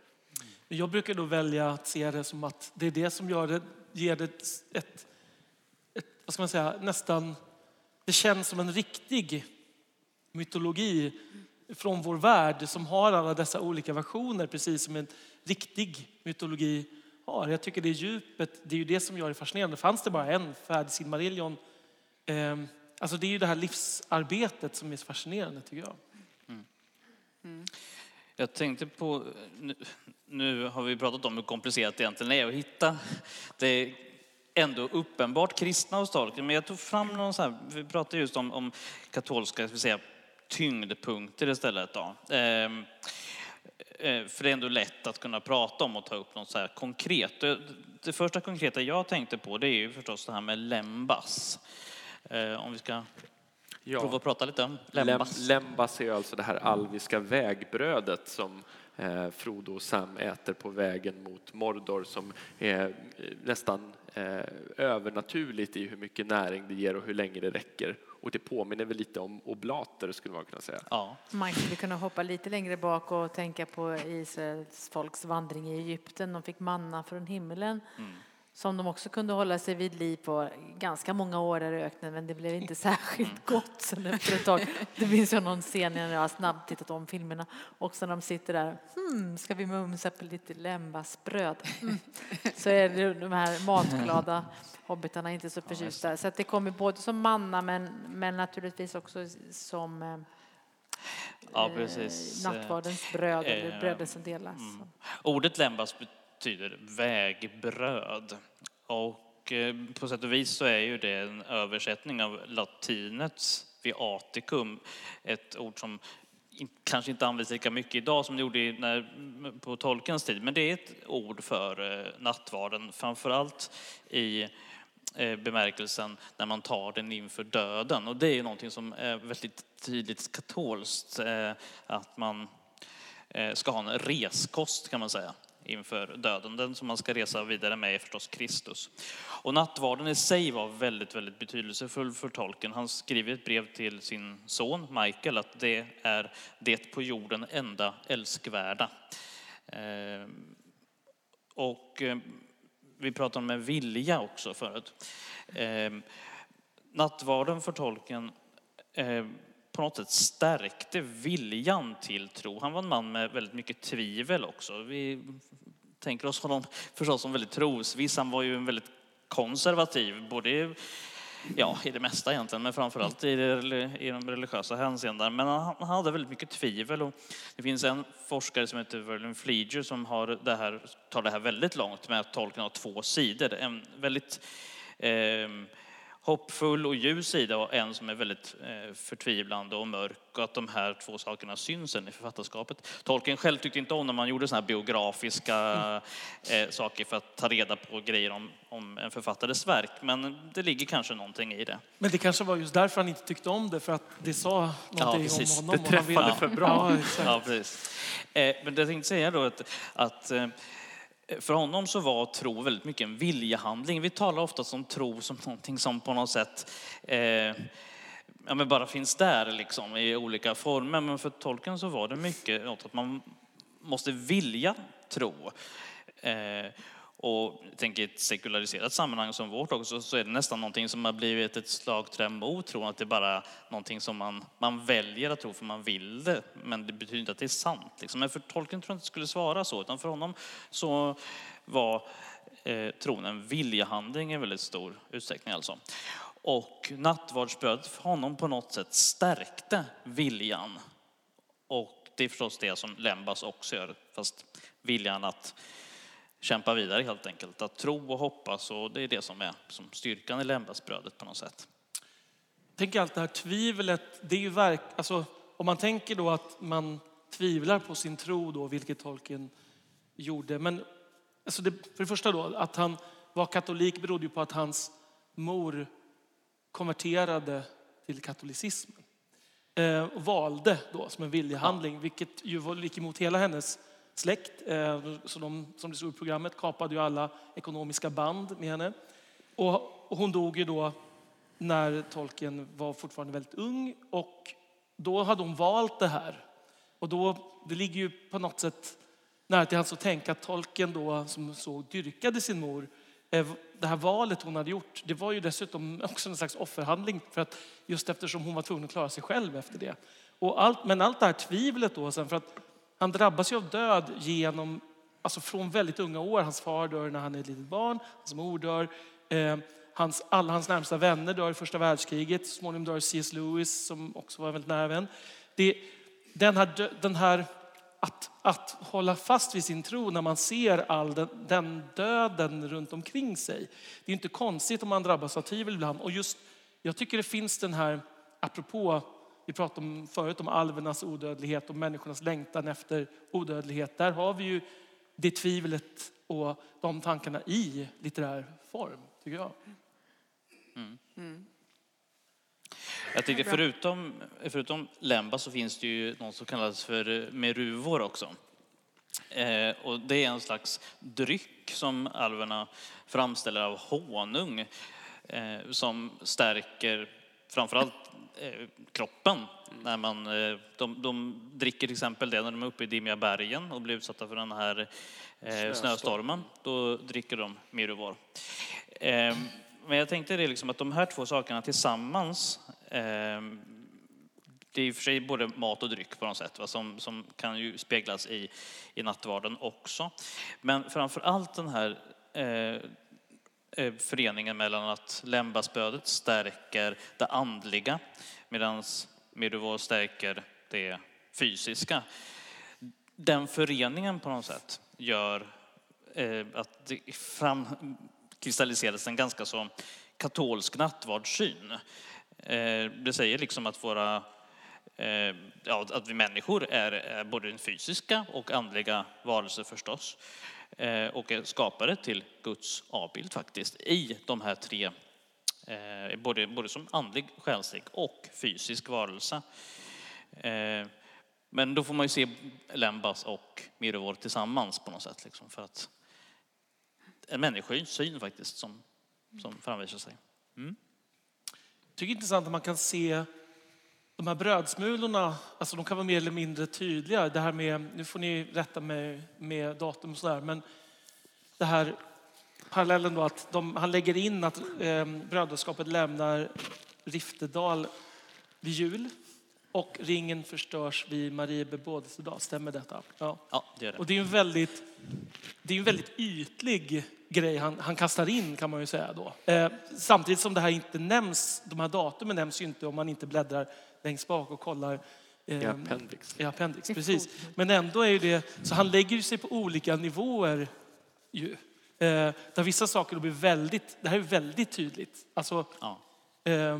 Jag brukar då välja att se det som att det är det som gör det, ger det ett, ett, ett vad ska man säga, nästan, det känns som en riktig mytologi från vår värld som har alla dessa olika versioner, precis som en riktig mytologi har. Jag tycker det är djupet, det är ju det som gör det fascinerande. Fanns det bara en färdig Silmarillion, eh, alltså det är ju det här livsarbetet som är så fascinerande tycker jag. Mm. Mm. Jag tänkte på, nu, nu, har vi pratat om hur komplicerat det egentligen är att hitta. Det är ändå uppenbart kristna hos tolken, men jag tog fram någon så här, vi pratade just om, om katolska, ska vi säga, tyngdpunkter istället. Då. Ehm, eh, för det är ändå lätt att kunna prata om och ta upp något så här konkret. Det, första konkreta jag tänkte på det är ju förstås det här med lembas. Eh, om vi ska ja. prova att prata lite om lembas. Lembas är alltså det här alviska vägbrödet som eh, Frodo och Sam äter på vägen mot Mordor som är nästan övernaturligt i hur mycket näring det ger och hur länge det räcker. Och det påminner väl lite om oblater skulle man kunna säga. Ja. Man skulle kunna hoppa lite längre bak och tänka på Israels folks vandring i Egypten. De fick manna från himlen. Mm som de också kunde hålla sig vid liv på ganska många år i öknen men det blev inte särskilt gott sen efter ett tag. Det finns ju någon scen när jag har snabbt tittat om filmerna också när de sitter där, hmm, ska vi mumsa på lite lembasbröd? Mm. Så är det de här matglada hobbitarna inte så förtjusta. Så att det kommer både som manna men, men naturligtvis också som eh, Ja, precis. Nattvardens bröd, eller eh, brödet som delas. Mm. Ordet lembas betyder vägbröd. Och eh, på sätt och vis så är ju det en översättning av latinets viaticum, ett ord som kanske inte används lika mycket idag som det gjorde när, på tolkens tid, men det är ett ord för eh, nattvarden, framförallt i eh, bemärkelsen när man tar den inför döden. Och det är ju någonting som är väldigt tydligt katolskt, att man ska ha en reskost kan man säga inför döden. Den som man ska resa vidare med är förstås Kristus. Och nattvarden i sig var väldigt, väldigt betydelsefull för tolken. Han skriver ett brev till sin son Michael att det är det på jorden enda älskvärda. Eh, och eh, vi pratade om en vilja också förut. Eh, nattvarden för tolken på något sätt stärkte viljan till tro. Han var en man med väldigt mycket tvivel också. Vi tänker oss honom förstås som väldigt trosviss. Han var ju en väldigt konservativ, både ja, i det mesta egentligen, men framförallt i, det, i de religiösa hänseendena. Men han, han, hade väldigt mycket tvivel. Och det finns en forskare som heter Verlin Fleeger som har det här, tar det här väldigt långt med att tolkningen av två sidor. En väldigt eh, hoppfull och ljus sida och en som är väldigt eh, förtvivlande och mörk och att de här två sakerna syns i författarskapet. Tolkien själv tyckte inte om när man gjorde såna här biografiska mm. saker för att ta reda på grejer om, om en författares verk, men det ligger kanske någonting i det. Men det kanske var just därför han inte tyckte om det, för att det sa någonting ja, om honom. Det träffade för bra. Ja, ja precis. Eh, men det jag tänkte säga då att, att för honom så var tro väldigt mycket en viljehandling. Vi talar ofta om tro som någonting som på något sätt eh, ja, men bara finns där liksom, i olika former. Men för tolken så var det mycket att man måste vilja tro. Eh, och jag tänker i ett sekulariserat sammanhang som vårt också så är det nästan någonting som har blivit ett slagträ mot tron. Att det är bara någonting som man, man väljer att tro för man vill det. Men det betyder inte att det är sant. Liksom. Men för tolken tror jag inte det skulle svara så. Utan för honom så var eh, tron en viljehandling i väldigt stor utsträckning. Alltså. Och nattvardsbrödet för honom på något sätt stärkte viljan. Och det är förstås det som Lembas också gör, fast viljan att kämpa vidare helt enkelt. Att tro och hoppas och det är det som är som styrkan i Lembasbrödet på något sätt. Tänk allt det här tvivlet, det är ju verk, alltså, om man tänker då att man tvivlar på sin tro då, vilket tolken gjorde. Men alltså det, för det första då, att han var katolik berodde ju på att hans mor konverterade till katolicismen. Eh, och valde då som en viljehandling, ja. vilket ju var, gick emot hela hennes släkt. Eh, så de, som det stod i programmet, kapade ju alla ekonomiska band med henne. Och, hon dog ju då när tolken var fortfarande väldigt ung och då hade hon valt det här. Och då, det ligger ju på något sätt nära till hands att tänka att tolken då som så dyrkade sin mor eh, det här valet hon hade gjort, det var ju dessutom också en slags offerhandling för att just eftersom hon var tvungen att klara sig själv efter det. Och allt, men allt det här tvivlet då sen, för att han drabbas ju av död genom, alltså från väldigt unga år. Hans far dör när han är ett litet barn, hans mor dör, eh, hans, alla hans närmsta vänner dör i första världskriget, så småningom dör C.S. Lewis som också var en väldigt nära vän. Det, den här, den här att, att hålla fast vid sin tro när man ser all den, den, döden runt omkring sig. Det är inte konstigt om man drabbas av tvivel ibland. Och just, jag tycker det finns den här, apropå, vi pratade om förut om alvernas odödlighet och människornas längtan efter odödlighet. Där har vi ju det tvivlet och de tankarna i litterär form, tycker jag. Mm. Mm. Jag tycker förutom, förutom Lemba så finns det ju något som kallas för meruvor också. Eh, och det är en slags dryck som alverna framställer av honung eh, som stärker framförallt eh, kroppen. När man, eh, de, de, dricker till exempel det när de är uppe i dimmiga bergen och blir utsatta för den här eh, snöstormen. Då dricker de meruvor. Eh, men jag tänkte det liksom att de här två sakerna tillsammans Ehm, det är i och för sig både mat och dryck på något sätt, va, som, som kan ju speglas i, i nattvarden också. Men framför allt den här eh, eh Eh, föreningen mellan att lämbasbödet stärker det andliga medan Meduvor stärker det fysiska. Den föreningen på något sätt gör eh, att det framkristalliseras en ganska så katolsk nattvardssyn. Eh, det säger liksom att våra ja, att vi människor är, både fysiska och andliga varelser förstås Eh, och är skapade till Guds avbild faktiskt i de här tre, eh, både, både som andlig, själslig och fysisk varelse. Eh, men då får man ju se Lembas och Mirovor tillsammans på något sätt, liksom för att en människosyn faktiskt som, som framvisar sig. Mm tycker det är intressant att man kan se de här brödsmulorna, alltså de kan vara mer eller mindre tydliga. Det här med, nu får ni rätta mig med datum och sådär, men det här parallellen då att de, han lägger in att eh, brödraskapet lämnar Riftedal vid jul och ringen förstörs vid Marie bebådelsedag. Stämmer detta? Ja. ja, det gör det. Och det är en väldigt, det är en väldigt ytlig grej han, han kastar in kan man ju säga då. Eh, samtidigt som det här inte nämns, de här datumen nämns ju inte om man inte bläddrar längst bak och kollar eh, I appendix. I appendix, precis. Men ändå är ju det, så han lägger sig på olika nivåer ju. Eh, där vissa saker blir väldigt, det här är väldigt tydligt. Alltså, ja. eh,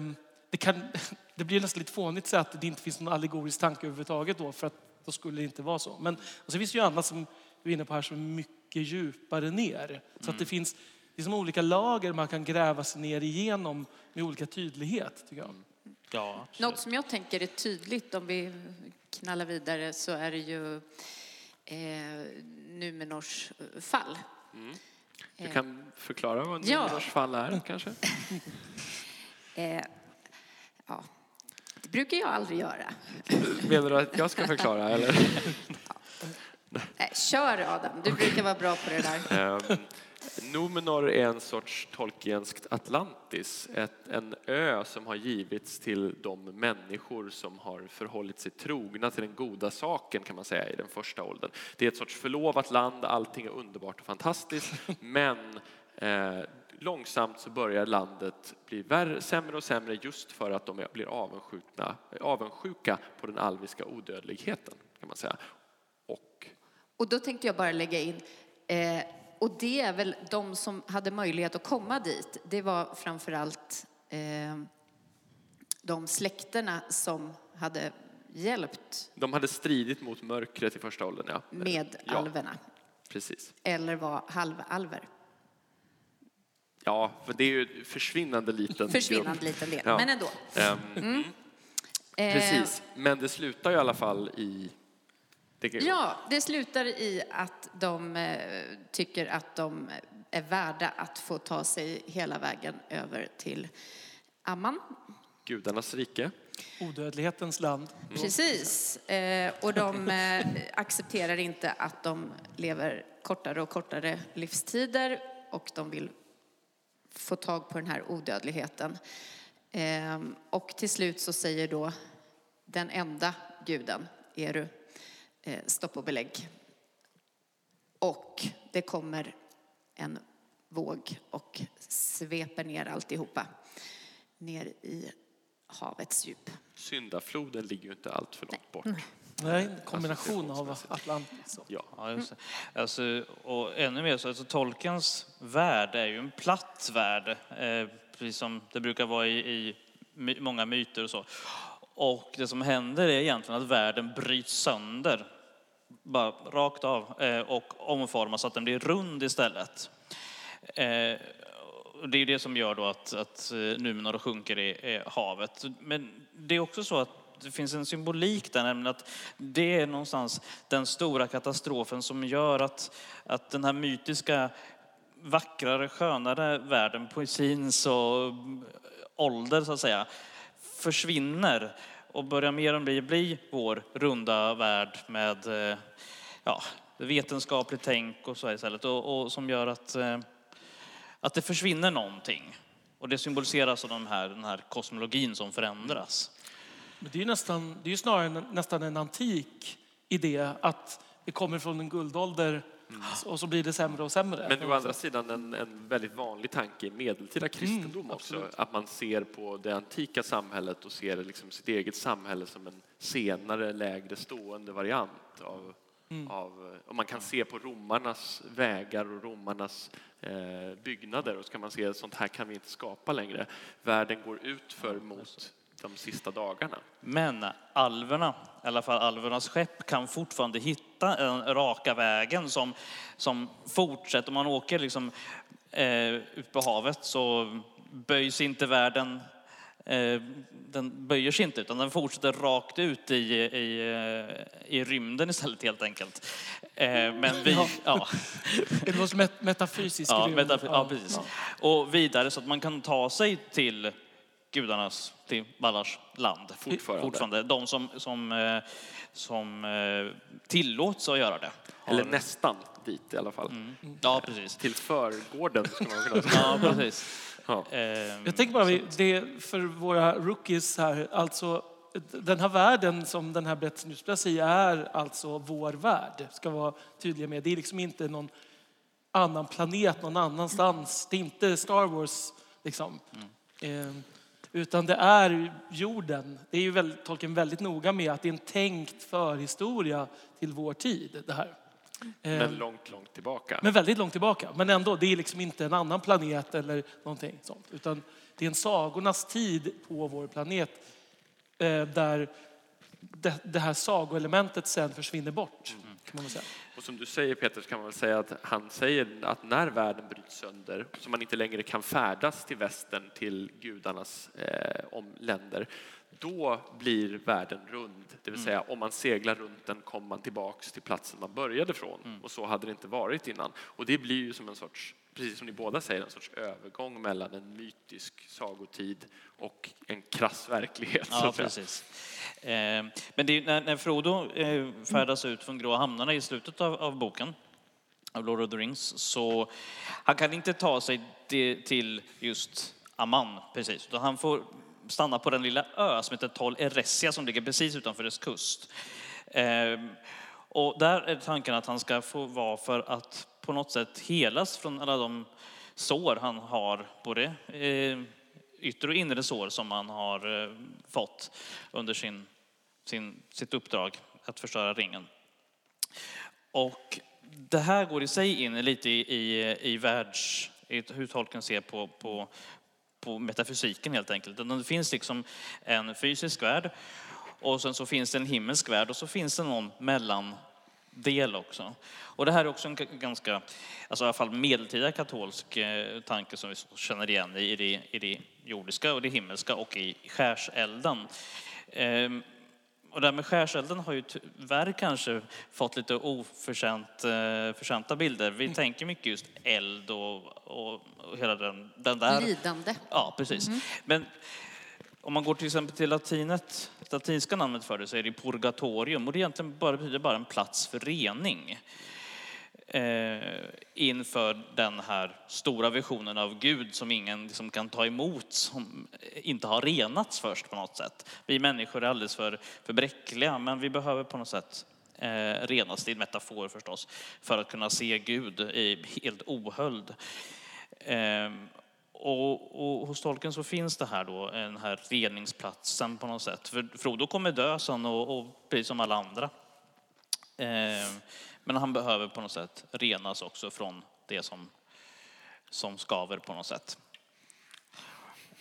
det, kan, det blir nästan lite fånigt att säga att det inte finns någon allegorisk tanke överhuvudtaget då, för att då skulle det inte vara så. Men och så finns det ju annat som du är inne på här som är mycket djupare ner. Så mm. att det finns det är som olika lager man kan gräva sig ner igenom med olika tydlighet, tycker jag. Ja, Något som jag tänker är tydligt om vi knallar vidare så är det ju eh, Numenors fall. Mm. Du kan förklara vad Numenors ja. fall är kanske? eh, ja, det brukar jag aldrig göra. Menar du att jag ska förklara eller? Nej, kör Adam, du brukar vara bra på det där. Numenor är en sorts tolkienskt Atlantis, ett, en ö som har givits till de människor som har förhållit sig trogna till den goda saken kan man säga i den första åldern. Det är ett sorts förlovat land, allting är underbart och fantastiskt, men eh, långsamt så börjar landet bli värre, sämre och sämre just för att de blir avundsjuka, avundsjuka på den alviska odödligheten kan man säga. Och Och då tänkte jag bara lägga in, eh, och det är väl de som hade möjlighet att komma dit, det var framförallt eh, de släkterna som hade hjälpt de hade stridit mot mörkret i första åldern. Ja. med ja, alverna, Precis. eller var halvalver. Ja, för det är ju försvinnande liten Försvinnande grupp. liten del, Ja. men ändå. Ehm, Eh, Precis, men det slutar ju i alla fall i... Det, Ja, det slutar i att de eh, tycker att de är värda att få ta sig hela vägen över till Amman. Gudarnas rike. Odödlighetens land. Precis. Eh, och de eh, accepterar inte att de lever kortare och kortare livstider och de vill få tag på den här odödligheten. Och till slut så säger då den enda guden, Eru, stopp och belägg. Och det kommer en våg och sveper ner alltihopa ner i havets djup. Syndafloden ligger ju inte allt för långt bort. Nej, en kombination av Atlantis och... Ja. Just det. Alltså, och ännu mer så, alltså, Tolkiens värld är ju en platt värld, eh, precis som det brukar vara i, i många myter och så. Och det som händer är egentligen att världen bryts sönder, bara rakt av, eh, och omformas så att den blir rund istället. Eh, det är det som gör då att, att eh, Numenor sjunker i, i havet. Men det är också så att det finns en symbolik där, nämligen att det är någonstans den stora katastrofen som gör att, att den här mytiska, vackrare, skönare världen, poesins och ålder så att säga, försvinner och börjar mer och mer bli vår runda värld med eh, ja, vetenskapligt tänk och så istället. Och, och som gör att eh, att det försvinner någonting. Och det symboliseras av den här, den här kosmologin som förändras. Men det är ju nästan, det är ju snarare nästan en antik idé att det kommer från en guldålder och så blir det sämre och sämre. Men å andra sidan en, en väldigt vanlig tanke i medeltida kristendom också. Att man ser på det antika samhället och ser liksom sitt eget samhälle som en senare, lägre stående variant av, av och man kan se på romarnas vägar och romarnas eh, byggnader och så kan man se att sånt här kan vi inte skapa längre. Världen går ut för mot de sista dagarna. Men alverna, i alla fall alvernas skepp, kan fortfarande hitta den raka vägen som, som fortsätter. Om man åker liksom, eh, ut på havet så böjs inte världen eh, den böjer sig inte utan den fortsätter rakt ut i, i, eh, i rymden istället helt enkelt. Eh, men vi, Ja. ja. Det låter met metafysiskt. Ja, rymd. metafor, ja, precis. Och vidare så att man kan ta sig till gudarnas, till Vallars land. Fortfarande. Fortfarande. De som, som, eh, som eh, tillåts att göra det. Har- Eller nästan dit i alla fall. Ja, precis. Till förgården skulle man kunna säga. Ja, precis. Ja. Ehm, Jag tänker bara, vi- det för våra rookies här, alltså den här världen som den här berättelsen utspelar sig i är alltså vår värld. Ska vara tydliga med. Det är liksom inte någon annan planet någon annanstans. Det är inte Star Wars liksom. Eh, utan det är jorden. Det är ju väldigt, Tolkien väldigt noga med att det är en tänkt förhistoria till vår tid. Det här. Eh, Men långt, långt tillbaka. men väldigt långt tillbaka. Men ändå, det är liksom inte en annan planet eller någonting sånt. Utan det är en sagornas tid på vår planet eh, där det, här sagoelementet sen försvinner bort. Kan man säga. Och som du säger Peter så kan man väl säga att han säger att när världen bryts sönder så man inte längre kan färdas till västern till gudarnas eh, om länder då blir världen rund. Det vill säga om man seglar runt den kommer man tillbaks till platsen man började från och så hade det inte varit innan. Och det blir ju som en sorts, precis som ni båda säger, en sorts övergång mellan en mytisk sagotid och en krass verklighet. Ja, precis. Eh, Men det är, när, när Frodo eh, färdas ut från Grå hamnarna i slutet av, av boken, av Lord of the Rings, så han kan inte ta sig till, till just Amman precis, utan han får stanna på den lilla ö som heter Tol Eresstia som ligger precis utanför dess kust. Eh, Och där är tanken att han ska få vara för att på något sätt helas från alla de sår han har, både eh, yttre och inre sår som han har eh, fått under sin, sin, sitt uppdrag att förstöra ringen. Och det här går i sig in lite i, i, i världs, i hur tolken ser på, på, på metafysiken helt enkelt. Det finns liksom en fysisk värld och sen så finns det en himmelsk värld och så finns det någon mellan mellandel också. Och det här är också en ganska, alltså i alla fall medeltida katolsk eh, tanke som vi känner igen i det, i det jordiska och det himmelska och i skärselden. Ehm, och det här med skärselden har ju tyvärr kanske fått lite oförtjänta bilder. Vi mm. tänker mycket just eld och, och, och hela den, den där... Lidande. Ja, precis. Mm. Men om man går till exempel till latinet, latinska namnet för det så är det purgatorium och det egentligen bara betyder bara en plats för rening. Eh, inför den här stora visionen av Gud som ingen liksom kan ta emot, som inte har renats först på något sätt. Vi människor är alldeles för, för bräckliga, men vi behöver på något sätt eh, renas, det är en metafor förstås, för att kunna se Gud i helt ohöljd. Eh, och, och, hos tolken så finns det här då, den här reningsplatsen på något sätt. För Frodo kommer dö sen och, och precis som alla andra. Eh, men han behöver på något sätt renas också från det som, som skaver på något sätt.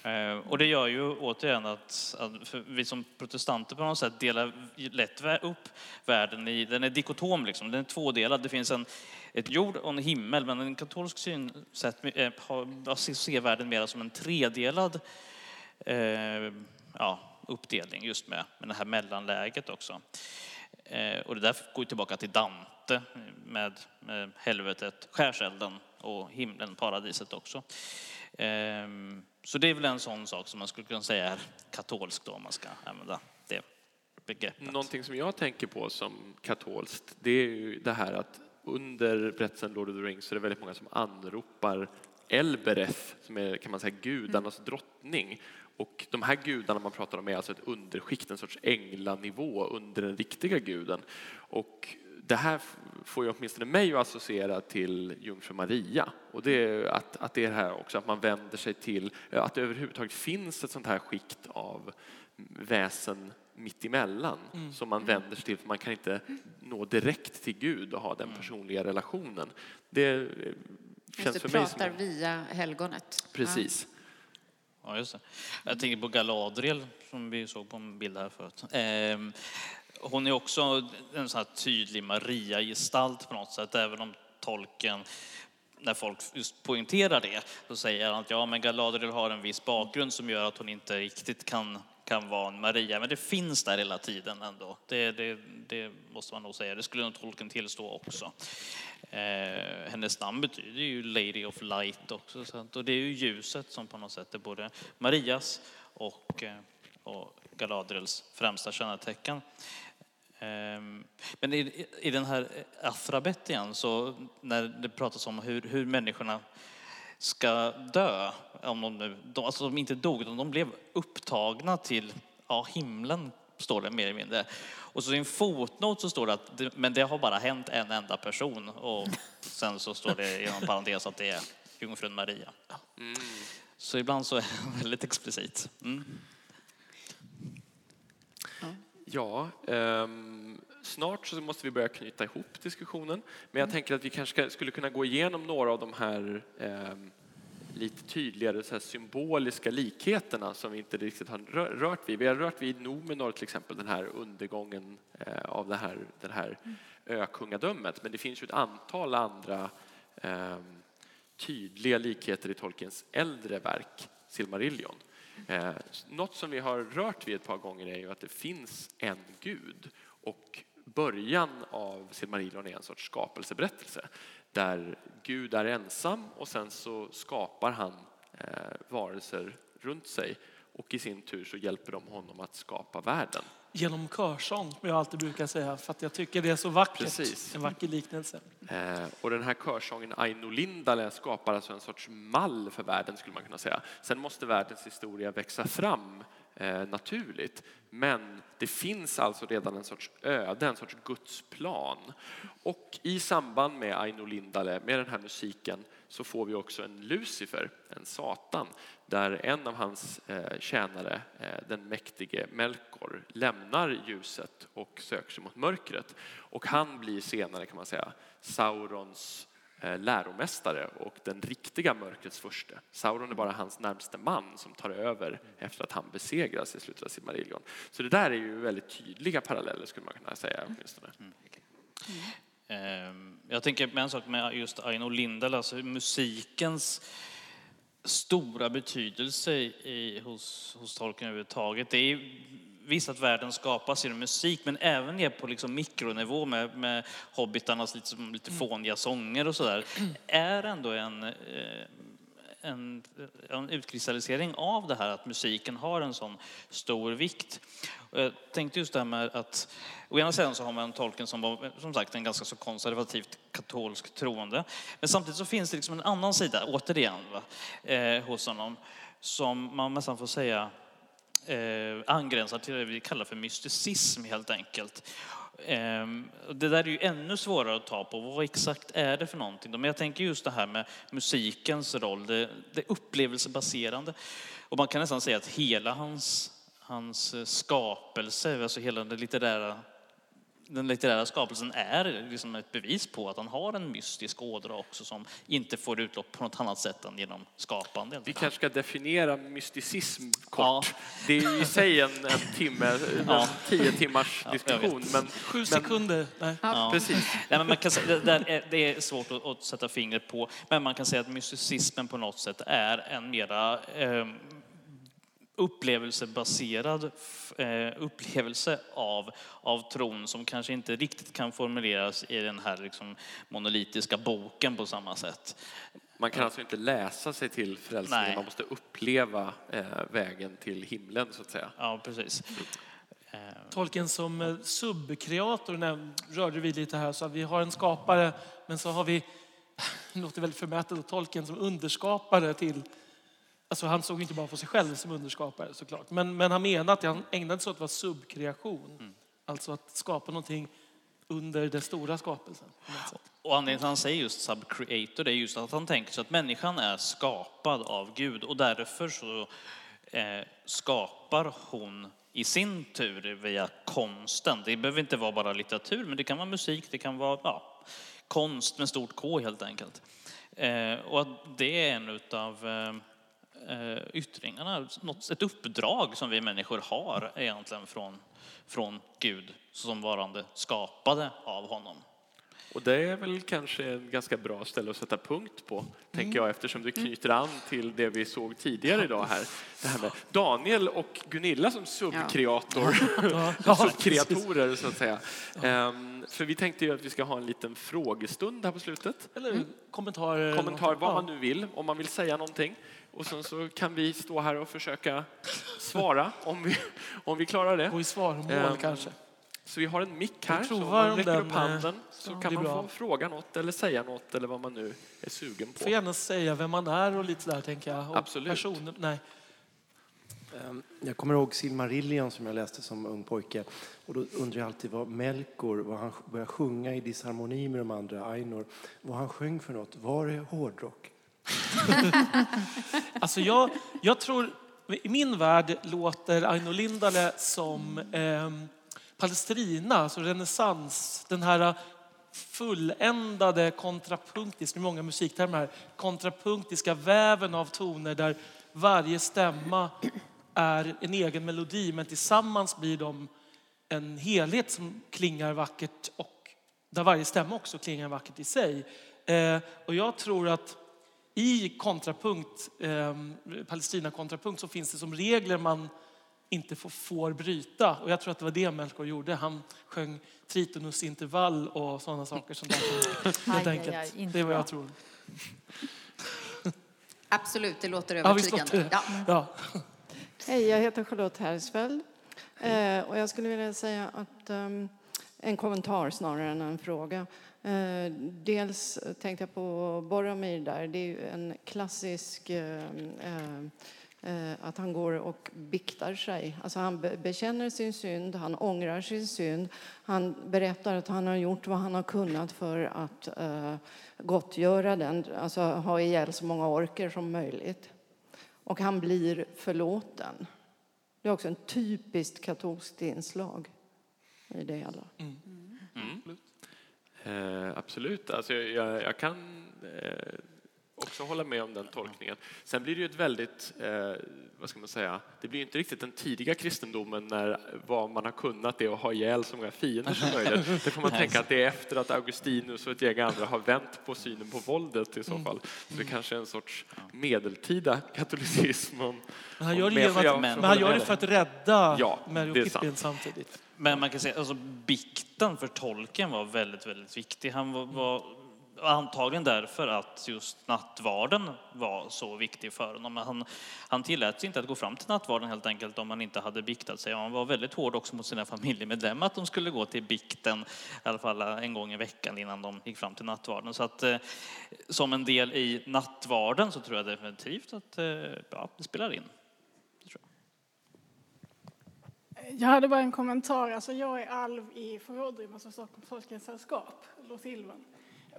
Eh, och det gör ju återigen att, att vi som protestanter på något sätt delar lätt upp världen i, den är dikotom liksom, den är tvådelad. Det finns en, ett jord och en himmel, men en katolsk synsätt eh, ser världen mer som en tredelad eh, ja, uppdelning just med, med det här mellanläget också. Eh, och det där går tillbaka till Dante med, med helvetet, skärselden och himlen, paradiset också. Eh, så det är väl en sån sak som man skulle kunna säga är katolsk då, om man ska använda det begreppet. Någonting som jag tänker på som katolskt, det är ju det här att under berättelsen Lord of the Rings så är det väldigt många som anropar Elbereth, som är kan man säga gudarnas drottning. Och de här gudarna man pratar om är alltså ett underskikt, en sorts änglanivå under den riktiga guden. Och det här får ju åtminstone mig att associera till jungfru Maria. Och det är att, att det är här också att man vänder sig till, att det överhuvudtaget finns ett sånt här skikt av väsen mittemellan mm. som man vänder sig till för man kan inte nå direkt till Gud och ha den mm. personliga relationen. Det känns du för mig som... pratar via helgonet. Precis. Ja. Ja, just det. Jag tänker på Galadriel som vi såg på en bild här förut. Hon är också en sån här tydlig Maria-gestalt på något sätt, även om tolken när folk just poängterar det, så säger han att ja, men Galadriel har en viss bakgrund som gör att hon inte riktigt kan, kan vara en Maria, men det finns där hela tiden ändå. Det, det, det måste man nog säga. Det skulle nog tolken tillstå också. Eh, hennes namn betyder ju Lady of Light också, sant? och det är ju ljuset som på något sätt är både Marias och, eh, och Galadriels främsta kännetecken. Ehm, men i, i den här Afrabet igen, så när det pratas om hur, hur människorna ska dö, om de, nu, de, alltså de inte dog, utan de blev upptagna till ja, himlen, står det mer eller mindre. Och så i en fotnot så står det att det, men det har bara hänt en enda person och sen så står det inom parentes att det är jungfrun Maria. Mm. Så ibland så är det väldigt explicit. Mm. Ja, um, snart så måste vi börja knyta ihop diskussionen. Men jag mm. tänker att vi kanske skulle kunna gå igenom några av de här um, lite tydligare så symboliska likheterna som vi inte riktigt har rört vid. Vi har rört vid Nomenor till exempel, den här undergången uh, av det här, det här mm. ökungadömet. Men det finns ju ett antal andra um, tydliga likheter i Tolkiens äldre verk, Silmarillion. Eh, något som vi har rört vid ett par gånger är ju att det finns en gud och början av Silmarillion är en sorts skapelseberättelse där Gud är ensam och sen så skapar han eh, varelser runt sig och i sin tur så hjälper de honom att skapa världen genom körsång, som jag alltid brukar säga, för att jag tycker det är så vackert. Precis. En vacker liknelse. Eh, och den här körsången Aino Lindale skapar alltså en sorts mall för världen, skulle man kunna säga. Sen måste världens historia växa fram eh, naturligt. Men det finns alltså redan en sorts öde, en sorts gudsplan. Och i samband med Aino Lindale, med den här musiken, så får vi också en Lucifer, en Satan, där en av hans eh, tjänare, eh, den mäktige Melkor, lämnar ljuset och söker sig mot mörkret. Och han blir senare, kan man säga, Saurons eh, läromästare och den riktiga mörkrets furste. Sauron är bara hans närmste man som tar över efter att han besegras i slutet av Silmarillion. Så det där är ju väldigt tydliga paralleller skulle man kunna säga åtminstone. Ehm, Jag tänker med en sak med just Aino Lindell, alltså musikens stora betydelse i, hos, hos tolken överhuvudtaget. Det är visst att världen skapas genom musik, men även ner på liksom mikronivå med, med hobbitarnas lite, som lite fåniga sånger och sådär, är ändå en, eh, en, en utkristallisering av det här att musiken har en sån stor vikt. Jag tänkte just det här med att å ena sidan så har man tolken som var som sagt en ganska så konservativt katolsk troende. Men samtidigt så finns det liksom en annan sida, återigen, va, eh, hos honom som man nästan får säga eh, angränsar till det vi kallar för mysticism helt enkelt. Eh, det där är ju ännu svårare att ta på. Vad exakt är det för någonting? Men jag tänker just det här med musikens roll, det, det upplevelsebaserande. Och man kan nästan säga att hela hans, hans eh, skapelse, alltså hela den litterära den litterära skapelsen är liksom ett bevis på att han har en mystisk ådra också som inte får utlopp på något annat sätt än genom skapande. Vi kanske ska definiera mysticism kort. Ja. Det är ju i sig en, en timme, en Ja. tio timmars Ja, diskussion. men, Sju men, sekunder. Nej. Ja. Precis. Nej, men man kan säga, det, där är, det är svårt att, att sätta fingret på, men man kan säga att mysticismen på något sätt är en mera eh, upplevelsebaserad eh, upplevelse av, av tron som kanske inte riktigt kan formuleras i den här liksom, monolitiska boken på samma sätt. Man kan alltså inte läsa sig till frälsningen, Nej. man måste uppleva eh, vägen till himlen så att säga. Ja, precis. Eh, Tolken som subkreator när- rörde vi lite här. Så att vi har en skapare, men så har vi, det låter väldigt förmätet, tolken som underskapare till Alltså han såg inte bara på sig själv som underskapare såklart. Men, men han menade att han ägnade sig åt att vara subkreation. Alltså att skapa någonting under den stora skapelsen. Och anledningen till att han säger just subcreator det är just att han tänker sig att människan är skapad av Gud och därför så eh, skapar hon i sin tur via konsten. Det behöver inte vara bara litteratur, men det kan vara musik, det kan vara ja, konst med stort K helt enkelt. Eh, och det är en utav eh, yttringarna, något, ett uppdrag som vi människor har egentligen från, från Gud som varande skapade av honom. Och det är väl kanske en ganska bra ställe att sätta punkt på, tänker jag, eftersom det knyter an till det vi såg tidigare idag här. Det här med Daniel och Gunilla som subkreator, Ja, subkreatorer så att säga. Ehm, för vi tänkte ju att vi ska ha en liten frågestund här på slutet. Eller kommentarer. Kommentar vad Ja. man nu vill, om man vill säga någonting. Och sen så kan vi stå här och försöka svara om vi, om vi klarar det. Gå i svaromål Ehm, kanske. Så vi har en mick här, Vi så om man räcker den, upp handen eh, så kan man bra. få fråga något eller säga något eller vad man nu är sugen på. Får gärna säga vem man är och lite där tänker jag. Och Absolut. Personer, nej. Ehm, Jag kommer ihåg Silmarillion som jag läste som ung pojke. Och då undrar jag alltid vad Melkor, vad han började sjunga i disharmoni med de andra, Ainur, vad han sjöng för något. Var det hårdrock? Alltså jag, jag tror, i min värld låter Aino Lindale som eh, Palestrina, alltså renässans. Den här fulländade kontrapunktiska, med många musiktermer här, kontrapunktiska väven av toner där varje stämma är en egen melodi men tillsammans blir de en helhet som klingar vackert och där varje stämma också klingar vackert i sig. Eh, och jag tror att i kontrapunkt, eh, Palestina-kontrapunkt så finns det som regler man inte får, får bryta. Och jag tror att det var det Melkor gjorde. Han sjöng tritonus intervall och sådana saker. Som där. Helt Aj, aj, enkelt. aj, det är vad jag tror. Absolut, det låter Ja, övertygande. det. Ja. Ja. Hej, jag heter Charlotte Herrsfeld. Eh, och jag skulle vilja säga att ehm, en kommentar snarare än en fråga. Eh, dels tänkte jag på Boromir där. Det är ju en klassisk eh, eh, att han går och biktar sig. Alltså han be- bekänner sin synd, han ångrar sin synd. Han berättar att han har gjort vad han har kunnat för att gottgöra den, alltså ha ihjäl så många orker som möjligt. Och han blir förlåten. Det är också en typiskt katolskt inslag i det hela. Eh, absolut, alltså, jag, jag kan eh, också hålla med om den tolkningen. Sen blir det ju ett väldigt, eh, vad ska man säga, det blir ju inte riktigt den tidiga kristendomen när vad man har kunnat det är att ha ihjäl så många fiender som möjligt. Det får man tänka att det är efter att Augustinus och ett gäng andra har vänt på synen på våldet i så fall. Så det kanske är en sorts medeltida katolicism. Om, Men han gör det, jag att, men han gör med det för att rädda Ja, Mary det är och Pippin sant. samtidigt. Men man kan säga alltså bikten för tolken var väldigt, väldigt viktig. Han var, var antagligen därför att just nattvarden var så viktig för honom. Men Han, han tillät sig inte att gå fram till nattvarden helt enkelt om han inte hade biktat sig. Han var väldigt hård också mot sina familjemedlemmar att de skulle gå till bikten i alla fall en gång i veckan innan de gick fram till nattvarden. Så att eh, som en del i nattvarden så tror jag definitivt att eh, ja, det spelar in. Det tror jag. Jag hade bara en kommentar. Alltså jag är alv i förrådrymmet som Stockholms Folkhälsosällskap, Låsilven.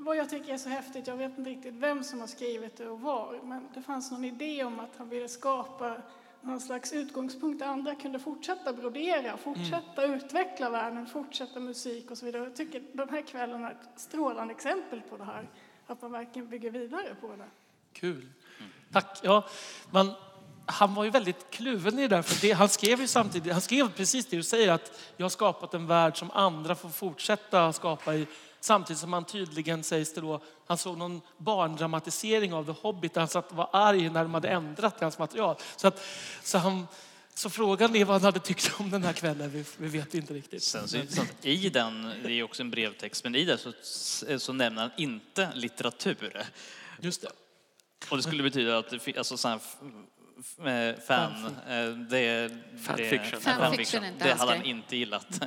Vad jag tycker är så häftigt, jag vet inte riktigt vem som har skrivit det och var, men det fanns någon idé om att han ville skapa någon slags utgångspunkt där andra kunde fortsätta brodera, fortsätta utveckla världen, fortsätta musik och så vidare. Jag tycker den här kvällen är ett strålande exempel på det här, att man verkligen bygger vidare på det. Kul. Tack. Ja, man, han var ju väldigt kluven i det där. För det, han skrev ju samtidigt, han skrev precis det du säger att jag har skapat en värld som andra får fortsätta skapa i. Samtidigt som han tydligen sägs det då, han såg någon barndramatisering av The Hobbit där han satt och var arg när de hade ändrat i hans material. Så, att, så, han, så frågan är vad han hade tyckt om den här kvällen, vi, vi vet inte riktigt. Sen så, så att i den, det är också en brevtext, men i den så, så nämner han inte litteratur. Just det. Och det skulle betyda att det alltså sån här eh, fan, eh, det, Fanfiction. det, Fanfiction är inte det hade han inte gillat.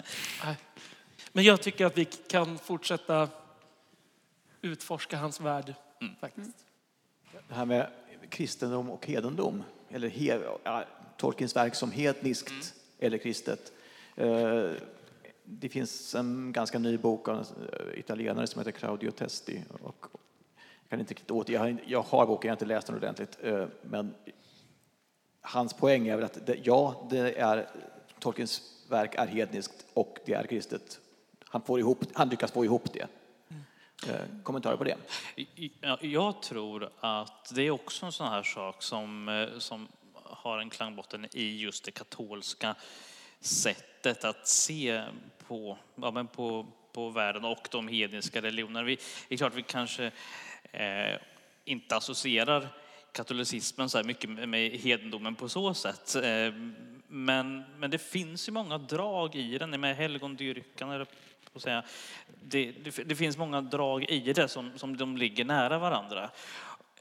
Men jag tycker att vi kan fortsätta utforska hans värld. Faktiskt. Det här med kristendom och hedendom, eller he, ja, Tolkiens verk som hedniskt eller kristet. Eh, Det finns en ganska ny bok av en eh, italienare som heter Claudio Testi. Och jag, kan inte riktigt åter, jag, har, jag har boken, jag har inte läst den ordentligt. eh, Men hans poäng är väl att det, ja, det är, Tolkiens verk är hedniskt och det är kristet. Han, får ihop, han lyckas få ihop det. Eh, Kommentarer på det? Ja, Jag tror att det är också en sån här sak som, eh, som har en klangbotten i just det katolska sättet att se på, ja, men på, på världen och de hedniska religionerna. Vi, det är klart vi kanske eh, inte associerar katolicismen så här mycket med- med hedendomen på så sätt. Eh, men, men det finns ju många drag i den, med helgondyrkan, eller på att säga. Det, det, det finns många drag i det som, som de ligger nära varandra.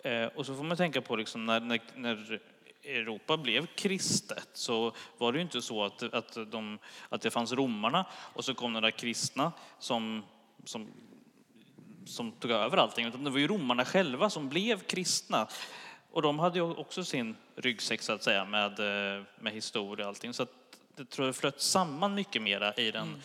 Eh, och så får man tänka på liksom när, när, när Europa blev kristet så var det ju inte så att, att, de, att det fanns romarna och så kom några kristna som, som, som tog över allting. Utan det var ju romarna själva som blev kristna. Och de hade ju också sin ryggsäck så att säga med, eh, med historia och allting. Så att det tror jag flöt samman mycket mera i den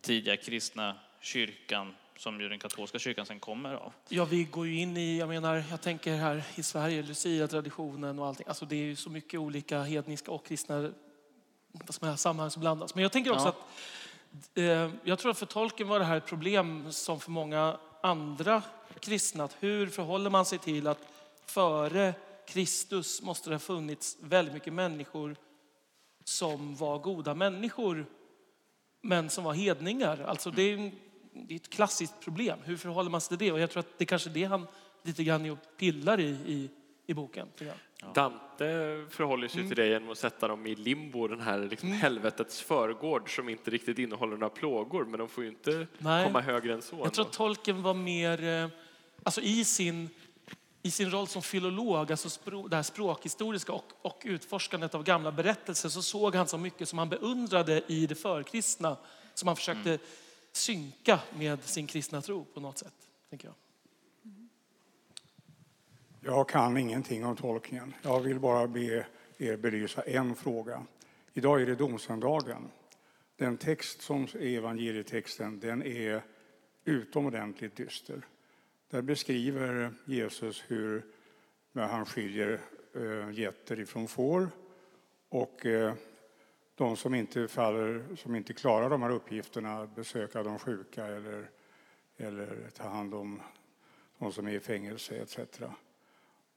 tidiga kristna kyrkan som ju den katolska kyrkan sen kommer av. Ja, vi går ju in i, jag menar, jag tänker här i Sverige, Lucia-traditionen och allting. Alltså det är ju så mycket olika hedniska och kristna sammanhang som blandas. Men jag tänker också Ja. att, eh, jag tror att för tolken var det här ett problem som för många andra kristna. Att hur förhåller man sig till att före Kristus måste det ha funnits väldigt mycket människor som var goda människor men som var hedningar. Alltså det, är, det är ett klassiskt problem. Hur förhåller man sig till det? Och jag tror att det kanske är det han lite grann är och pillar i, i, i boken. tror jag. Dante förhåller sig till det genom att sätta dem i limbo, den här liksom helvetets förgård som inte riktigt innehåller några plågor, men de får ju inte Nej. komma högre än så. Jag tror att tolken var mer, eh, alltså i sin, i sin roll som filolog, alltså det här språkhistoriska och, och utforskandet av gamla berättelser så såg han så mycket som han beundrade i det förkristna som han försökte synka med sin kristna tro på något sätt. Tänker jag. Jag kan ingenting om tolkningen. Jag vill bara be er belysa en fråga. Idag är det domsöndagen. Den text som är evangelietexten den är utomordentligt dyster. Där beskriver Jesus hur han skiljer eh, getter ifrån får och eh, de som inte, faller, som inte klarar de här uppgifterna, besöka de sjuka eller, eller ta hand om de som är i fängelse etc.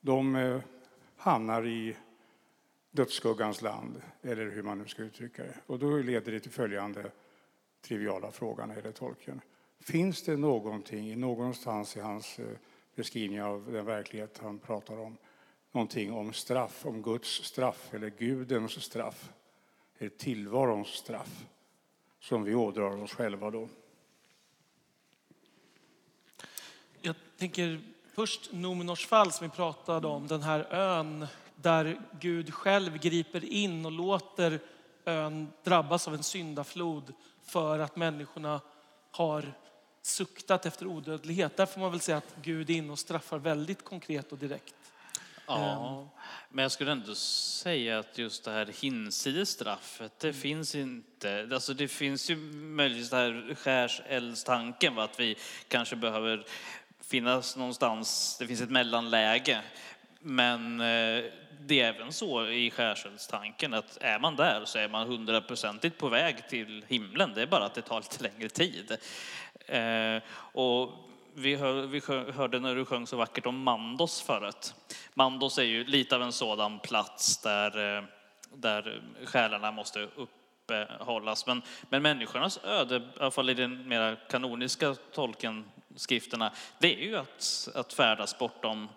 De eh, hamnar i dödsskuggans land, eller hur man nu ska uttrycka det. Och då leder det till följande triviala fråga när det tolken. Finns det någonting någonstans i hans eh, beskrivning av den verklighet han pratar om, någonting om straff, om Guds straff eller Gudens straff, eller tillvarons straff, som vi ådrar oss själva då? Jag tänker först Nomenors fall som vi pratade om, den här ön där Gud själv griper in och låter ön drabbas av en syndaflod för att människorna har suktat efter odödlighet. Där får man väl säga att Gud är inne och straffar väldigt konkret och direkt. Ja, men jag skulle ändå säga att just det här hinsides straffet, det finns inte. Alltså det finns ju möjligtvis det här skärseldstanken, att vi kanske behöver finnas någonstans, det finns ett mellanläge. Men eh, det är även så i skärseldstanken att är man där så är man hundraprocentigt på väg till himlen. Det är bara att det tar lite längre tid. Eh, och vi, hör, vi hörde när du sjöng så vackert om Mandos förut. Mandos är ju lite av en sådan plats där, eh, där själarna måste uppehållas. Men, men människornas öde, i alla fall i den mer kanoniska tolken, skrifterna, det är ju att, att färdas bortom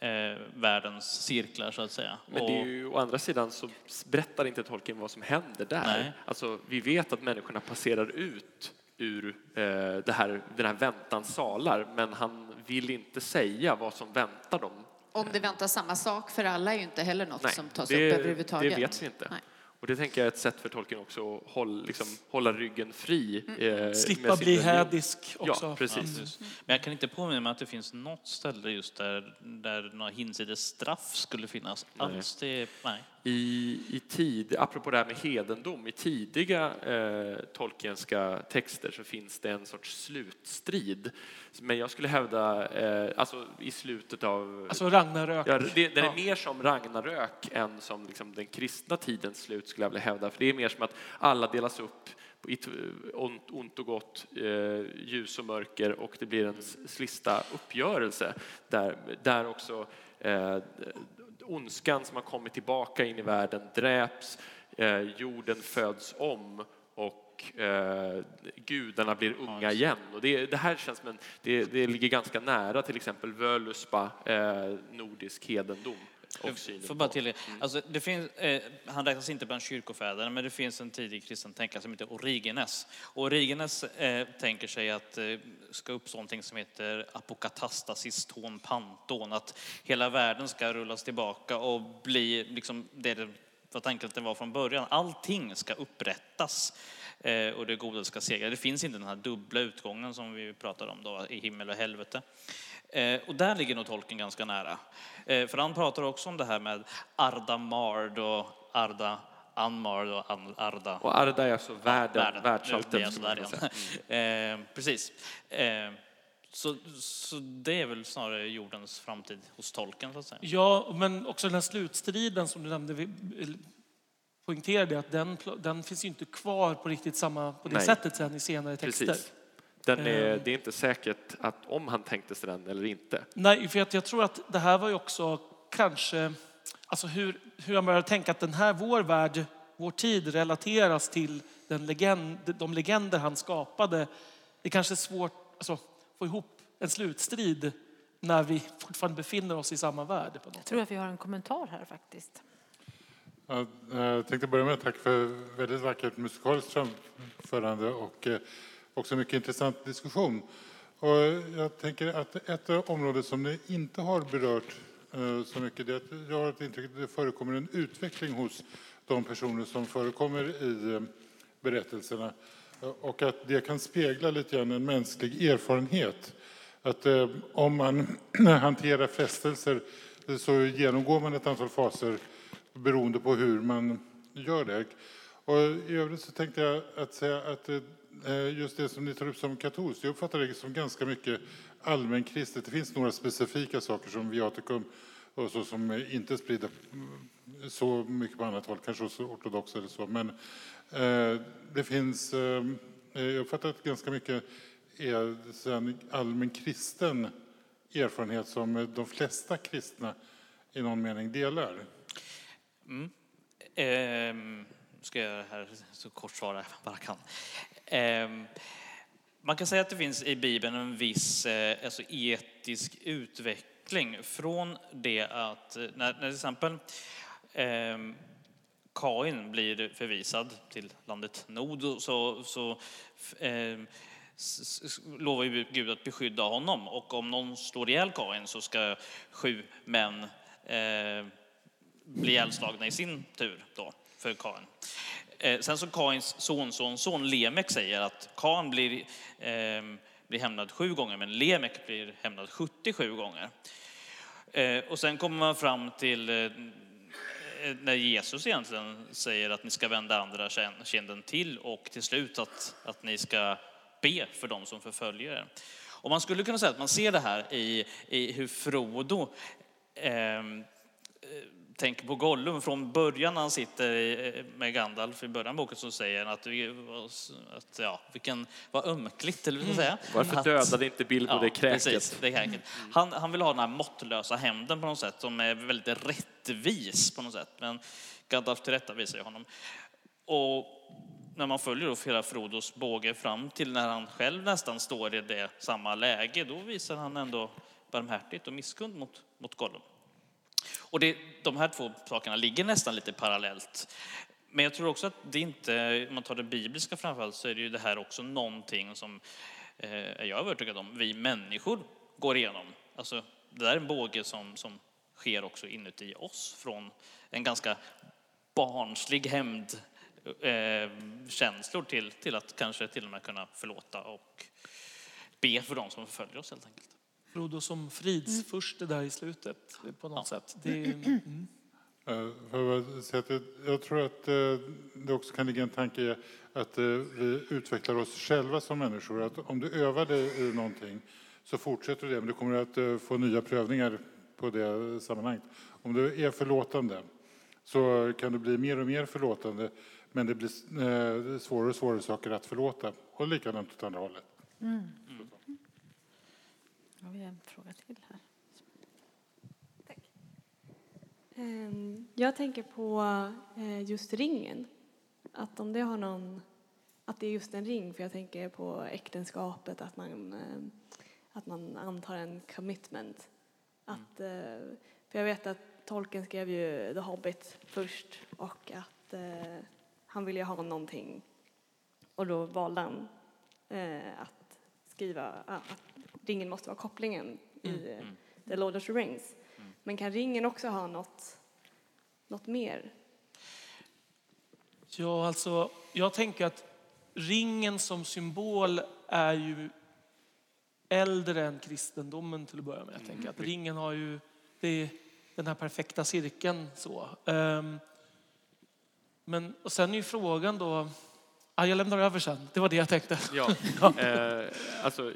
eh, världens cirklar så att säga. Men det är ju, å andra sidan så berättar inte tolken vad som händer där. Nej. Alltså, vi vet att människorna passerar ut ur eh, det här, den här väntans salar, men han vill inte säga vad som väntar dem. Om det väntar samma sak för alla är ju inte heller något Nej, som tas det, upp överhuvudtaget. Det vet vi inte. Nej. Och det tänker jag är ett sätt för tolken också att hålla, liksom, hålla ryggen fri. Eh, Slippa bli hädisk också. Ja, precis. Men jag kan inte påminna mig att det finns något ställe just där, där några hinsides straff skulle finnas alls. Det, nej. I, i tid, apropå det här med hedendom, i tidiga eh, tolkienska texter så finns det en sorts slutstrid. Men jag skulle hävda, eh, alltså i slutet av... Alltså Ragnarök. Ja, det, den är Ja. mer som Ragnarök än som liksom den kristna tidens slut skulle jag vilja hävda. För det är mer som att alla delas upp i ont, ont och gott, eh, ljus och mörker och det blir en s- sista uppgörelse där, där också eh, ondskan som har kommit tillbaka in i världen dräps, eh, jorden föds om och eh, gudarna blir unga igen. Och det, det här känns som en, det, det ligger ganska nära till exempel Völuspa, eh, nordisk hedendom. Och Får bara tillägga, alltså det finns, eh, han räknas inte bland kyrkofäderna, men det finns en tidig kristen tänkare som heter Origenes. Och Origenes eh, tänker sig att eh, ska uppstå någonting som heter apokatastasis ton panton, att hela världen ska rullas tillbaka och bli liksom det det var tanken att det var från början. Allting ska upprättas eh, och det goda ska segra. Det finns inte den här dubbla utgången som vi pratade om då, i himmel och helvete. Eh, och där ligger nog tolken ganska nära. Eh, för han pratar också om det här med Arda Mard och Arda Anmard och An- Arda... Och Arda är alltså världen, sådär kunna igen. Eh, precis. Eh, så, så det är väl snarare jordens framtid hos tolken så att säga. Ja, men också den här slutstriden som du nämnde, vi poängterade att den, den finns ju inte kvar på riktigt samma, på det Nej. sättet sen i senare texter. Precis. Den är, Eh. det är inte säkert att om han tänkte sig den eller inte. Nej, för att jag tror att det här var ju också kanske, alltså hur, hur han började tänka att den här, vår värld, vår tid relateras till den legend, de legender han skapade. Det kanske är svårt alltså, att få ihop en slutstrid när vi fortfarande befinner oss i samma värld. På något Jag tror att vi har en kommentar här faktiskt. Ja, Jag tänkte börja med att tacka för väldigt vackert musikaliskt framförande och eh, också mycket intressant diskussion. Och jag tänker att ett område som ni inte har berört eh, så mycket, det är att jag har ett intryck att det förekommer en utveckling hos de personer som förekommer i eh, berättelserna eh, och att det kan spegla lite grann en mänsklig erfarenhet. Att om man hanterar frestelser så genomgår man ett antal faser beroende på hur man gör det. Och I övrigt så tänkte jag att säga att Eh, just det som ni tar upp som katolskt, jag uppfattar det som ganska mycket allmänkristet. Det finns några specifika saker som viatikum och så som inte är spridda så mycket på annat håll, kanske hos ortodoxa eller så. Men eh, det finns, eh, eh jag uppfattar att ganska mycket är en allmän kristen erfarenhet som de flesta kristna i någon mening delar. Mm. Eh, ska jag göra det här så kort svar jag bara kan. Ehm, man kan säga att det finns i Bibeln en viss eh, alltså etisk utveckling från det att eh, när, när till exempel eh, Kain blir förvisad till landet Nod så, så eh, lovar ju Gud att beskydda honom och om någon slår ihjäl Kain så ska sju män eh, bli ihjälslagna i sin tur då för Kain. Eh, sen så Kains sonson, son Lemek säger att Kain blir, eh, blir hämnad sju gånger men Lemek blir hämnad 77 gånger. Eh, och sen kommer man fram till eh, eh, när Jesus egentligen säger att ni ska vända andra kinden till och till slut att, att ni ska be för dem som förföljer er. Och man skulle kunna säga att man ser det här i, i hur Frodo eh, tänker på Gollum. Från början när han sitter med Gandalf i början av boken så säger han att, att ja, vilken, vad ömkligt, eller vad säga. Mm. Varför att, dödade inte Bilbo ja, det kräket? Precis, det kräket. Han, han vill ha den här måttlösa hämnden på något sätt som är väldigt rättvis på något sätt. Men Gandalf tillrättavisar honom. Och när man följer då hela Frodos båge fram till när han själv nästan står i det samma läge, då visar han ändå barmhärtighet och misskund mot, mot Gollum. Och det, de här två sakerna ligger nästan lite parallellt. Men jag tror också att det inte, om man tar det bibliska framförallt, så är det ju det här också någonting som eh, jag är övertygad om, vi människor går igenom. Alltså, det där är en båge som, som sker också inuti oss från en ganska barnslig hämnd eh, känslor till, till att kanske till och med kunna förlåta och be för dem som förföljer oss helt enkelt. Frodo som fridsfurste där i slutet på något ja. sätt. Det är, mm. Jag tror att eh, det också kan ligga en tanke i att eh, vi utvecklar oss själva som människor. Att om du övar dig i någonting så fortsätter du det, men du kommer att få nya prövningar på det sammanhanget. Om du är förlåtande så kan du bli mer och mer förlåtande, men det blir svårare och svårare saker att förlåta. Och likadant åt andra hållet. Mm. Har vi en fråga till här? Tack. Ehm, jag tänker på eh, just ringen. Att om det har någon... Att det är just en ring, för jag tänker på äktenskapet, att man, eh, att man antar en commitment. Att, eh, för jag vet att Tolkien skrev ju The Hobbit först och att han ville ha någonting och då valde han att skriva att ringen måste vara kopplingen i mm. mm. The Lord of the Rings. Mm. Men kan ringen också ha något, något mer? Ja, alltså, jag tänker att ringen som symbol är ju äldre än kristendomen till att börja med. Jag tänker att mm. ringen har ju det är den här perfekta cirkeln. Så. Um, men och sen är ju frågan då, ah, jag lämnar över sen, det var det jag tänkte. Ja, eh, alltså,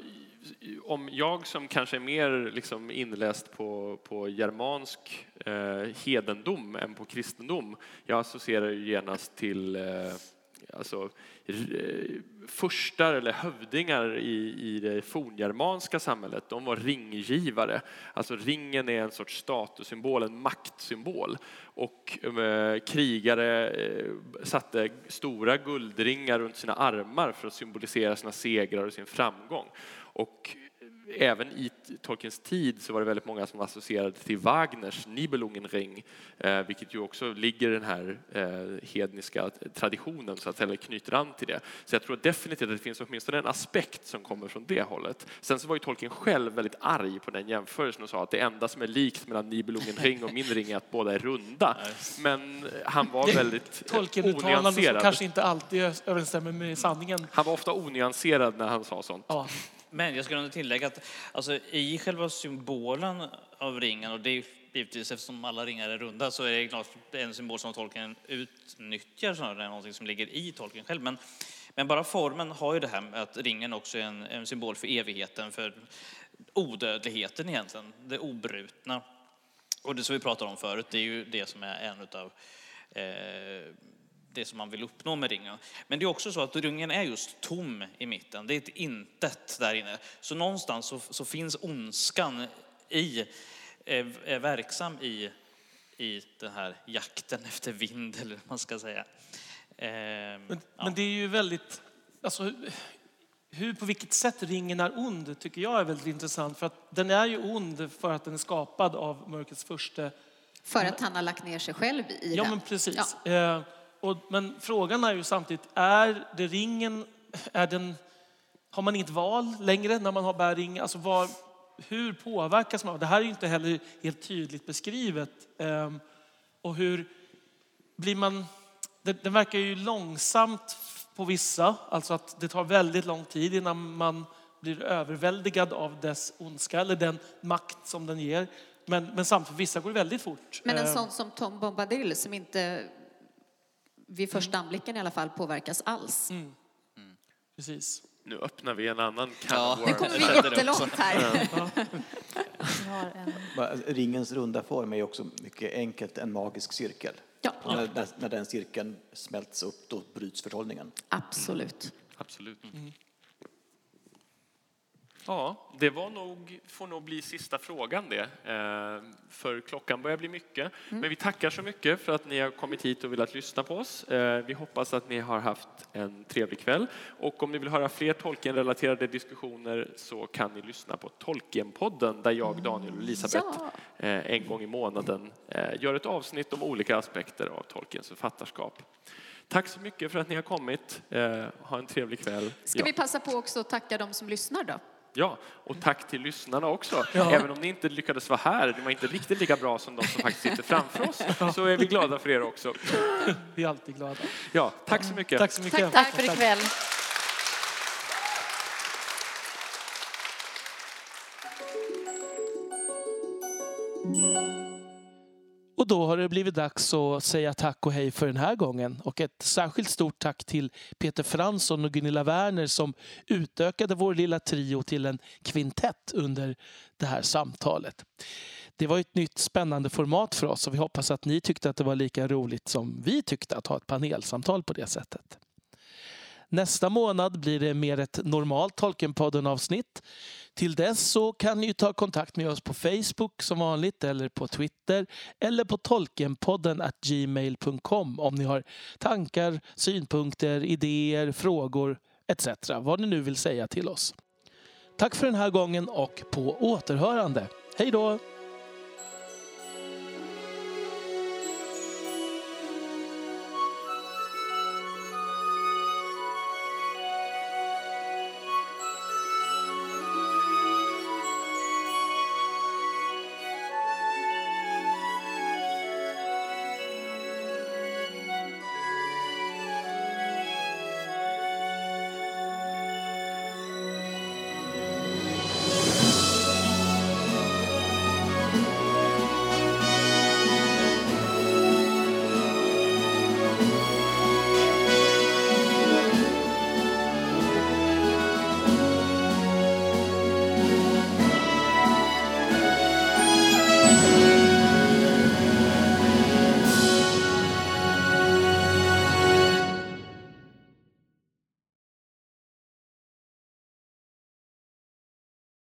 om jag som kanske är mer liksom inläst på, på germansk eh, hedendom än på kristendom, jag associerar ju genast till eh, alltså, eh, furstar eller hövdingar i, i det forngermanska samhället, de var ringgivare. Alltså ringen är en sorts statussymbol, en maktsymbol. Och eh, krigare eh, satte stora guldringar runt sina armar för att symbolisera sina segrar och sin framgång. Och även i Tolkiens tid så var det väldigt många som associerade till Wagners Nibelungenring, eh, vilket ju också ligger i den här eh, hedniska traditionen, så att säga, knyter an till det. Så jag tror definitivt att det finns åtminstone en aspekt som kommer från det hållet. Sen så var ju Tolkien själv väldigt arg på den jämförelsen och sa att det enda som är likt mellan Nibelungenring och min ring är att båda är runda. Men han var väldigt Tolkien-uttalanden som kanske inte alltid överensstämmer med sanningen. Han var ofta onyanserad när han sa sånt. Ja. Men jag skulle ändå tillägga att alltså, i själva symbolen av ringen, och det är givetvis eftersom alla ringar är runda, så är det klart en symbol som tolken utnyttjar snarare än någonting som ligger i tolken själv. Men, men bara formen har ju det här med att ringen också är en, en symbol för evigheten, för odödligheten egentligen, det obrutna. Och det som vi pratade om förut, det är ju det som är en utav eh, det som man vill uppnå med ringen. Men det är också så att ringen är just tom i mitten. Det är ett intet där inne. Så någonstans så, så finns ondskan i, är, är verksam i, i den här jakten efter vind, eller vad man ska säga. Eh, Men, men det är ju väldigt... Alltså, hur, på vilket sätt ringen är ond tycker jag är väldigt intressant. För att den är ju ond för att den är skapad av mörkrets första. För att han har lagt ner sig själv i Ja, den. men precis. Ja. Eh, och, men frågan är ju samtidigt, är det ringen, är den, har man inget val längre när man har bär ring? Alltså var, hur påverkas man? Det här är ju inte heller helt tydligt beskrivet. Eh, och hur blir man, det, det verkar ju långsamt på vissa, alltså att det tar väldigt lång tid innan man blir överväldigad av dess ondska eller den makt som den ger. Men, men samtidigt, vissa går det väldigt fort. Men en Eh, sån som Tom Bombadil som inte vid första anblicken i alla fall påverkas alls. Mm. Precis. Nu öppnar vi en annan can Ja, Nu kommer vi jättelångt här. Vi har en... Bara, Ringens runda form är också mycket enkelt en magisk cirkel. Ja, När, när, när den cirkeln smälts upp då bryts förhållningen. absolut. Absolut. Ja, det var nog, får nog bli sista frågan det. Eh, För klockan börjar bli mycket. Men vi tackar så mycket för att ni har kommit hit och velat lyssna på oss. Eh, Vi hoppas att ni har haft en trevlig kväll. Och om ni vill höra fler Tolkien-relaterade diskussioner så kan ni lyssna på Tolkien-podden där jag, Daniel och Elisabeth Ja. eh, en gång i månaden gör ett avsnitt om olika aspekter av Tolkiens författarskap. Tack så mycket för att ni har kommit. Ha en trevlig kväll. Ska Ja. vi passa på också att tacka de som lyssnar då? Ja, och tack till lyssnarna också. Ja. Även om ni inte lyckades vara här, ni var inte riktigt lika bra som de som faktiskt sitter framför oss, så är vi glada för er också. Vi är alltid glada. Ja, tack så mycket. Tack så mycket. Tack, Tack för ikväll. Och då har det blivit dags att säga tack och hej för den här gången. Och ett särskilt stort tack till Peter Fransson och Gunilla Werner som utökade vår lilla trio till en kvintett under det här samtalet. Det var ett nytt spännande format för oss och vi hoppas att ni tyckte att det var lika roligt som vi tyckte att ha ett panelsamtal på det sättet. Nästa månad blir det mer ett normalt Tolkienpodden-avsnitt. Till dess så kan ni ta kontakt med oss på Facebook som vanligt eller på Twitter eller på tolkenpodden at gmail.com om ni har tankar, synpunkter, idéer, frågor etc. Vad ni nu vill säga till oss. Tack för den här gången och på återhörande. Hej då!